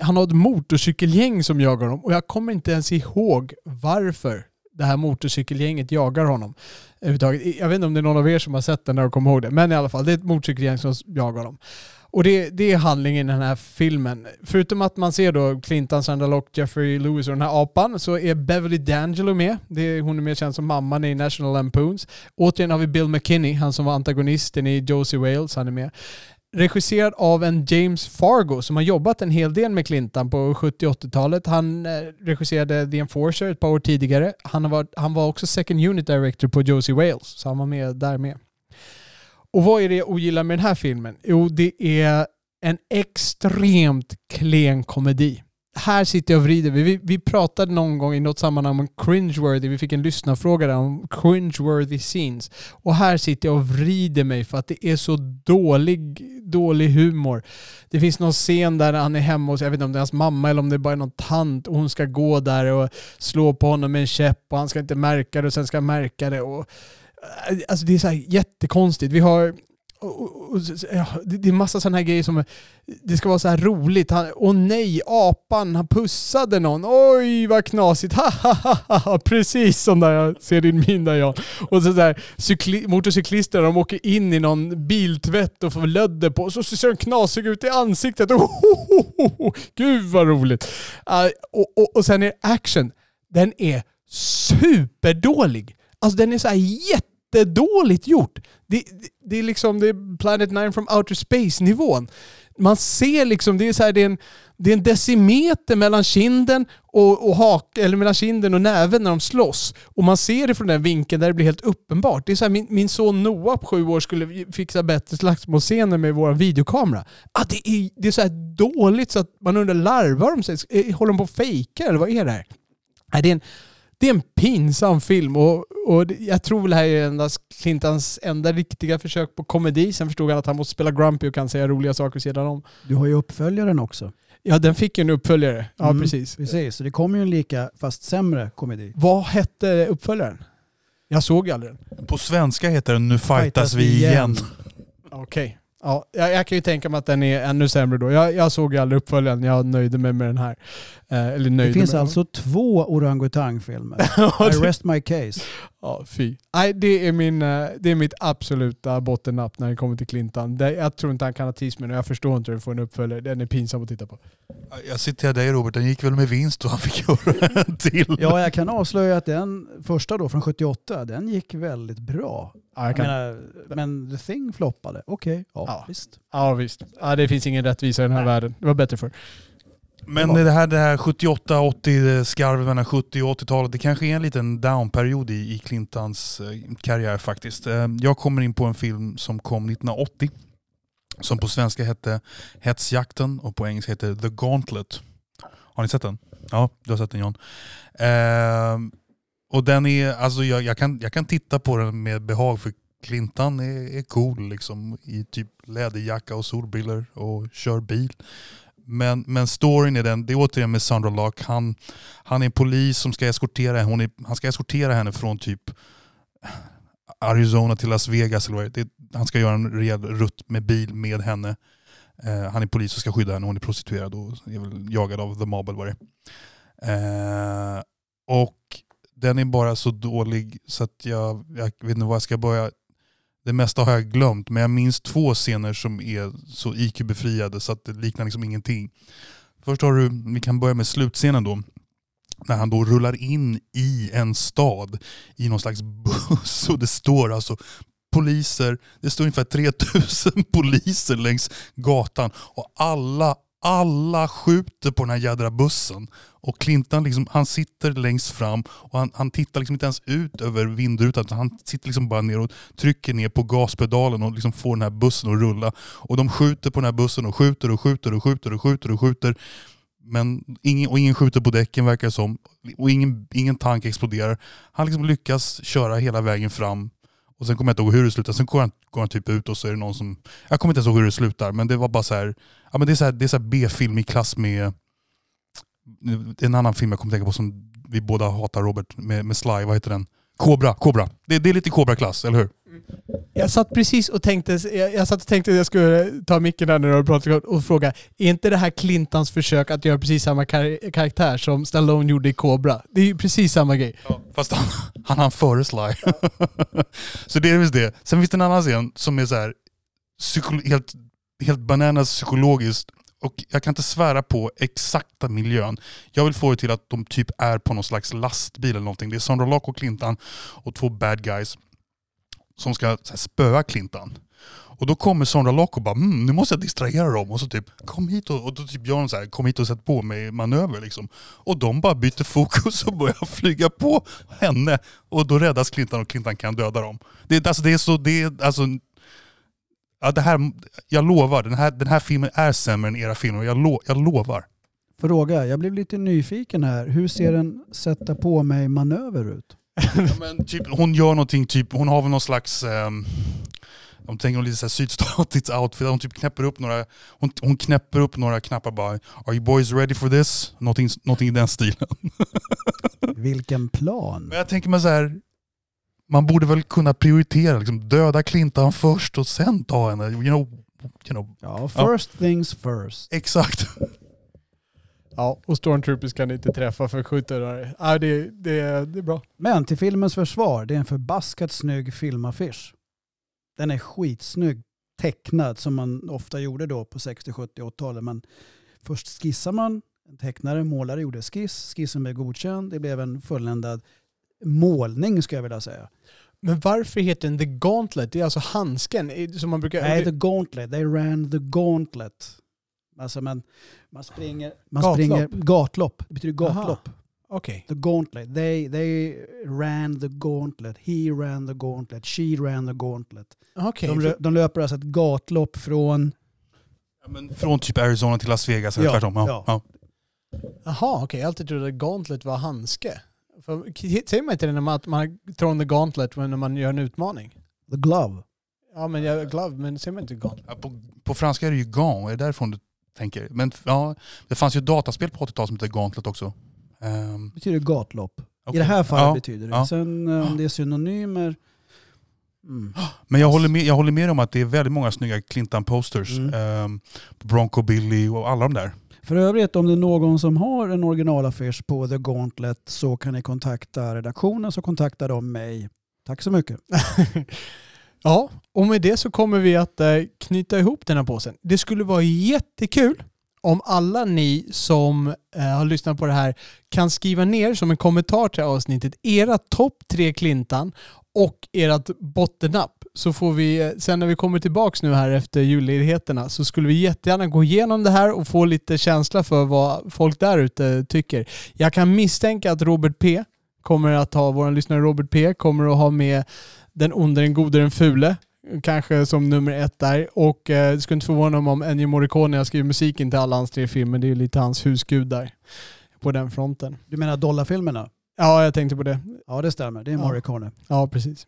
han har ett motorcykelgäng som jagar dem och jag kommer inte ens ihåg varför det här motorcykelgänget jagar honom. Jag vet inte om det är någon av er som har sett den och kommer ihåg det, men i alla fall, det är ett motorcykelgäng som jagar honom. Och det, det är handlingen i den här filmen. Förutom att man ser då Clintan, Sandalock, Jeffrey Lewis och den här apan så är Beverly D'Angelo med. Det är, hon är mer känd som mamman i National Lampoons. Återigen har vi Bill McKinney, han som var antagonisten i Josie Wales, han är med. Regisserad av en James Fargo som har jobbat en hel del med Clintan på 70 80-talet. Han eh, regisserade The Enforcer ett par år tidigare. Han, var, han var också second unit director på Josie Wales, så han var med där med. Och vad är det jag ogillar med den här filmen? Jo, det är en extremt klen komedi. Här sitter jag och vrider. Vi, vi pratade någon gång i något sammanhang om cringeworthy. Vi fick en lyssnarfråga där om cringeworthy scenes. Och här sitter jag och vrider mig för att det är så dålig, dålig humor. Det finns någon scen där han är hemma hos, jag vet inte om det är hans mamma eller om det är bara någon tant och hon ska gå där och slå på honom med en käpp och han ska inte märka det och sen ska han märka det. Och Alltså det är så här jättekonstigt. Vi har och, och, och, ja, det är massa sådana här grejer som det ska vara så här roligt. Han, åh nej, apan, han pussade någon. Oj vad knasigt. Ha, ha, ha, ha. Precis som där jag ser din min där jag. Och så, där, cykli, motorcyklister de åker in i någon biltvätt och får lödder på. Och så ser de knasiga ut i ansiktet. Oh, oh, oh, oh. Gud vad roligt. Uh, och, och, och sen är action. Den är superdålig. Alltså den är så här jättedåligt gjort. Det, det, det, är liksom det är Planet 9 from Outer Space-nivån. Man ser liksom, det är, så här, det är, en, det är en decimeter mellan kinden och, och hak, eller mellan kinden och näven när de slåss. Och man ser det från den vinkeln där det blir helt uppenbart. Det är så här, min, min son Noah på sju år skulle fixa bättre slagsmålscener med vår videokamera. Ah, det, är, det är så här dåligt så att man undrar, larvar de sig? Håller de på att fejka eller vad är det här? Nej, det är en det är en pinsam film och, och jag tror det här är endast Clintons enda riktiga försök på komedi. Sen förstod han att han måste spela Grumpy och kan säga roliga saker sedan om. Du har ju uppföljaren också. Ja, den fick ju en uppföljare. Ja, mm, precis. Precis, så det kommer ju en lika, fast sämre komedi. Vad hette uppföljaren? Jag såg aldrig den. På svenska heter den Nu fightas vi igen. Okej. Okay. Ja, jag, jag, kan ju tänka mig att den är ännu sämre då. Jag, jag såg ju aldrig uppföljaren, jag nöjde mig med den här. Eh, eller det finns alltså två orangutangfilmer. [LAUGHS] I rest my case. Ja, fy. Nej, det är, min, eh, det är mitt absoluta bottennapp när det kommer till Clintan. Jag tror inte han kan ha tidsminne och jag förstår inte hur han får en uppföljare. Den är pinsam att titta på. Jag citerar dig Robert, den gick väl med vinst och han fick göra [LAUGHS] en till. Ja, jag kan avslöja att den första då från 78, den gick väldigt bra. Ja, jag, jag menar, men The Thing floppade. Okej, okay, ja, ja, visst. Ja visst. Ja, det finns ingen rättvisa i den här Nej. världen. Det var bättre för. Men det här, det här 78-80 skarvet mellan 70 och 80-talet, det kanske är en liten downperiod i, i Clintons eh, karriär faktiskt. Eh, jag kommer in på en film som kom 1980 som på svenska hette Hetsjakten och på engelska hette The Gauntlet. Har ni sett den? Ja, du har sett den John. Eh, och den är, alltså jag, jag, kan, jag kan titta på den med behag för Clintan är, är cool liksom i typ läderjacka och solbriller och kör bil. Men, men storyn är den, det är återigen med Sandra Lock. Han, han är en polis som ska eskortera henne. Hon är, han ska eskortera henne från typ Arizona till Las Vegas. Eller vad det, han ska göra en rejäl rutt med bil med henne. Eh, han är polis och ska skydda henne, hon är prostituerad och är väl jagad av the mob eller vad det är. Eh, och den är bara så dålig så att jag, jag vet inte var jag ska börja. Det mesta har jag glömt, men jag minns två scener som är så IQ-befriade så att det liknar liksom ingenting. Först har du, vi kan börja med slutscenen då. När han då rullar in i en stad i någon slags buss och det står alltså poliser, det står ungefär 3000 [LAUGHS] poliser längs gatan och alla, alla skjuter på den här jädra bussen. Och Clinton liksom, han sitter längst fram och han, han tittar liksom inte ens ut över vindrutan utan han sitter liksom bara ner och trycker ner på gaspedalen och liksom får den här bussen att rulla. Och de skjuter på den här bussen och skjuter och skjuter och skjuter och skjuter och skjuter. Men ingen, och ingen skjuter på däcken verkar det som. Och ingen, ingen tank exploderar. Han liksom lyckas köra hela vägen fram. Och sen kommer jag inte ihåg hur det slutar. Sen går han, går han typ ut och så är det någon som... Jag kommer inte ens ihåg hur det slutar. Men det var bara så här... Ja, men det är så här, det är så här B-film i klass med... En annan film jag kommer tänka på som vi båda hatar Robert, med, med Sly. Vad heter den? Cobra. Cobra. Det, det är lite Cobra-klass, eller hur? Jag satt precis och tänkte, jag, jag satt och tänkte att jag skulle ta micken där när du pratade och fråga, är inte det här Clintons försök att göra precis samma kar karaktär som Stallone gjorde i Cobra? Det är ju precis samma grej. Ja, fast han, han hann före Sly. [LAUGHS] så det är visst det. Sen finns det en annan scen som är så här, psyko- helt, helt bananas psykologiskt. Och jag kan inte svära på exakta miljön. Jag vill få det till att de typ är på någon slags lastbil eller någonting. Det är Sandra Lock och Clintan och två bad guys som ska så här, spöa Clintan. Och då kommer Sandra Lock och bara mm, nu måste jag distrahera dem. Och så typ kom hit och, och då typ gör de så här, kom hit och sätt på mig manöver liksom. Och de bara byter fokus och börjar [LAUGHS] flyga på henne. Och då räddas Clintan och Clintan kan döda dem. Det, alltså, det är så, det alltså Ja, det här, jag lovar, den här, den här filmen är sämre än era filmer. Jag, lo, jag lovar. Fråga, jag blev lite nyfiken här. Hur ser en sätta på mig manöver ut? [LAUGHS] Ja, men typ, hon gör någonting, typ, hon har väl någon slags... Um, de tänker lite så här sydstatiskt outfit. Hon typ knäpper upp några, hon, hon knäpper upp några knappar bara. Are you boys ready for this? Någonting, någonting i den stilen. [LAUGHS] Vilken plan. Men jag tänker mig så här. Man borde väl kunna prioritera, liksom, döda Clintan först och sen ta henne. You know, you know. Ja, first things first. Exakt. Ja, och Stormtroopers kan inte träffa för skjuter. Ja, det, det, det är bra. Men till filmens försvar, det är en förbaskat snygg filmaffisch. Den är skitsnygg tecknad som man ofta gjorde då på 60, 70, 80-talet. Men först skissar man, en tecknare, målare gjorde skiss, skissen blev godkänd, det blev en fulländad målning ska jag vilja säga. Men varför heter den The Gauntlet? Det är alltså handsken som man brukar... Nej, The Gauntlet. They ran the gauntlet. Alltså man, man springer... Man Gatlopp. springer gatlopp. Det betyder Aha. gatlopp. Okej. The gauntlet. They, they ran the gauntlet. He ran the gauntlet. She ran the gauntlet. Okej. De, de löper alltså ett gatlopp från... Ja, men från typ Arizona till Las Vegas eller Ja, tvärtom. Ja, ja. ja. Jaha, okej. Jag har alltid trott att Gauntlet var handske. För, säger man inte det när man, man thrown the Gauntlet när man gör en utmaning? The glove. Ja, men jag är glove, men säger man inte Gauntlet? Ja, på, på franska är det ju Gant, är det därifrån du tänker? Men ja, det fanns ju ett dataspel på 80-talet som hette Gauntlet också. Ehm, betyder gatlopp. I okej. det här fallet Ja, betyder det. ja. Sen eh, om det är synonymer... Mm. Men jag håller, med, jag håller med om att det är väldigt många snygga Clintan-posters. Mm. Ehm, Bronco Billy och alla de där. För övrigt, om det är någon som har en originalaffisch på The Gauntlet så kan ni kontakta redaktionen så kontaktar de mig. Tack så mycket. [LAUGHS] Ja, och med det så kommer vi att eh, knyta ihop den här påsen. Det skulle vara jättekul om alla ni som eh, har lyssnat på det här kan skriva ner som en kommentar till avsnittet era topp tre klintan och ert bottennapp. Så får vi, eh, sen när vi kommer tillbaks nu här efter julledigheterna så skulle vi jättegärna gå igenom det här och få lite känsla för vad folk där ute tycker. Jag kan misstänka att Robert P kommer att ha, vår lyssnare Robert P kommer att ha med den onde, den gode, den fule. Kanske som nummer ett där. Och eh, det skulle inte förvåna mig om Ennio Morricone har skrivit musiken till alla hans tre filmer. Det är lite hans husgud där. På den fronten. Du menar dollarfilmerna? Ja, jag tänkte på det. Ja det stämmer, det är Ja. Morricone. Ja, precis.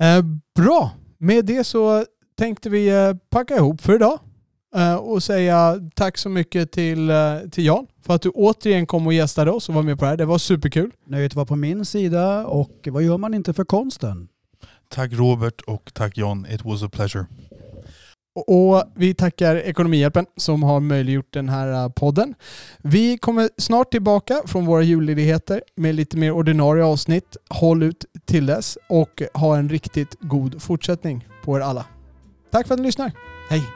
Eh, bra. Med det så tänkte vi eh, packa ihop för idag. Eh, och säga tack så mycket till, eh, till Jan för att du återigen kom och gästade oss och var med på det här. Det var superkul. Nöjet var på min sida och vad gör man inte för konsten? Tack Robert och tack John. It was a pleasure. Och vi tackar Ekonomihjälpen som har möjliggjort den här äh, podden. Vi kommer snart tillbaka från våra julledigheter med lite mer ordinarie avsnitt. Håll ut till dess och ha en riktigt god fortsättning på er alla. Tack för att ni lyssnar. Hej!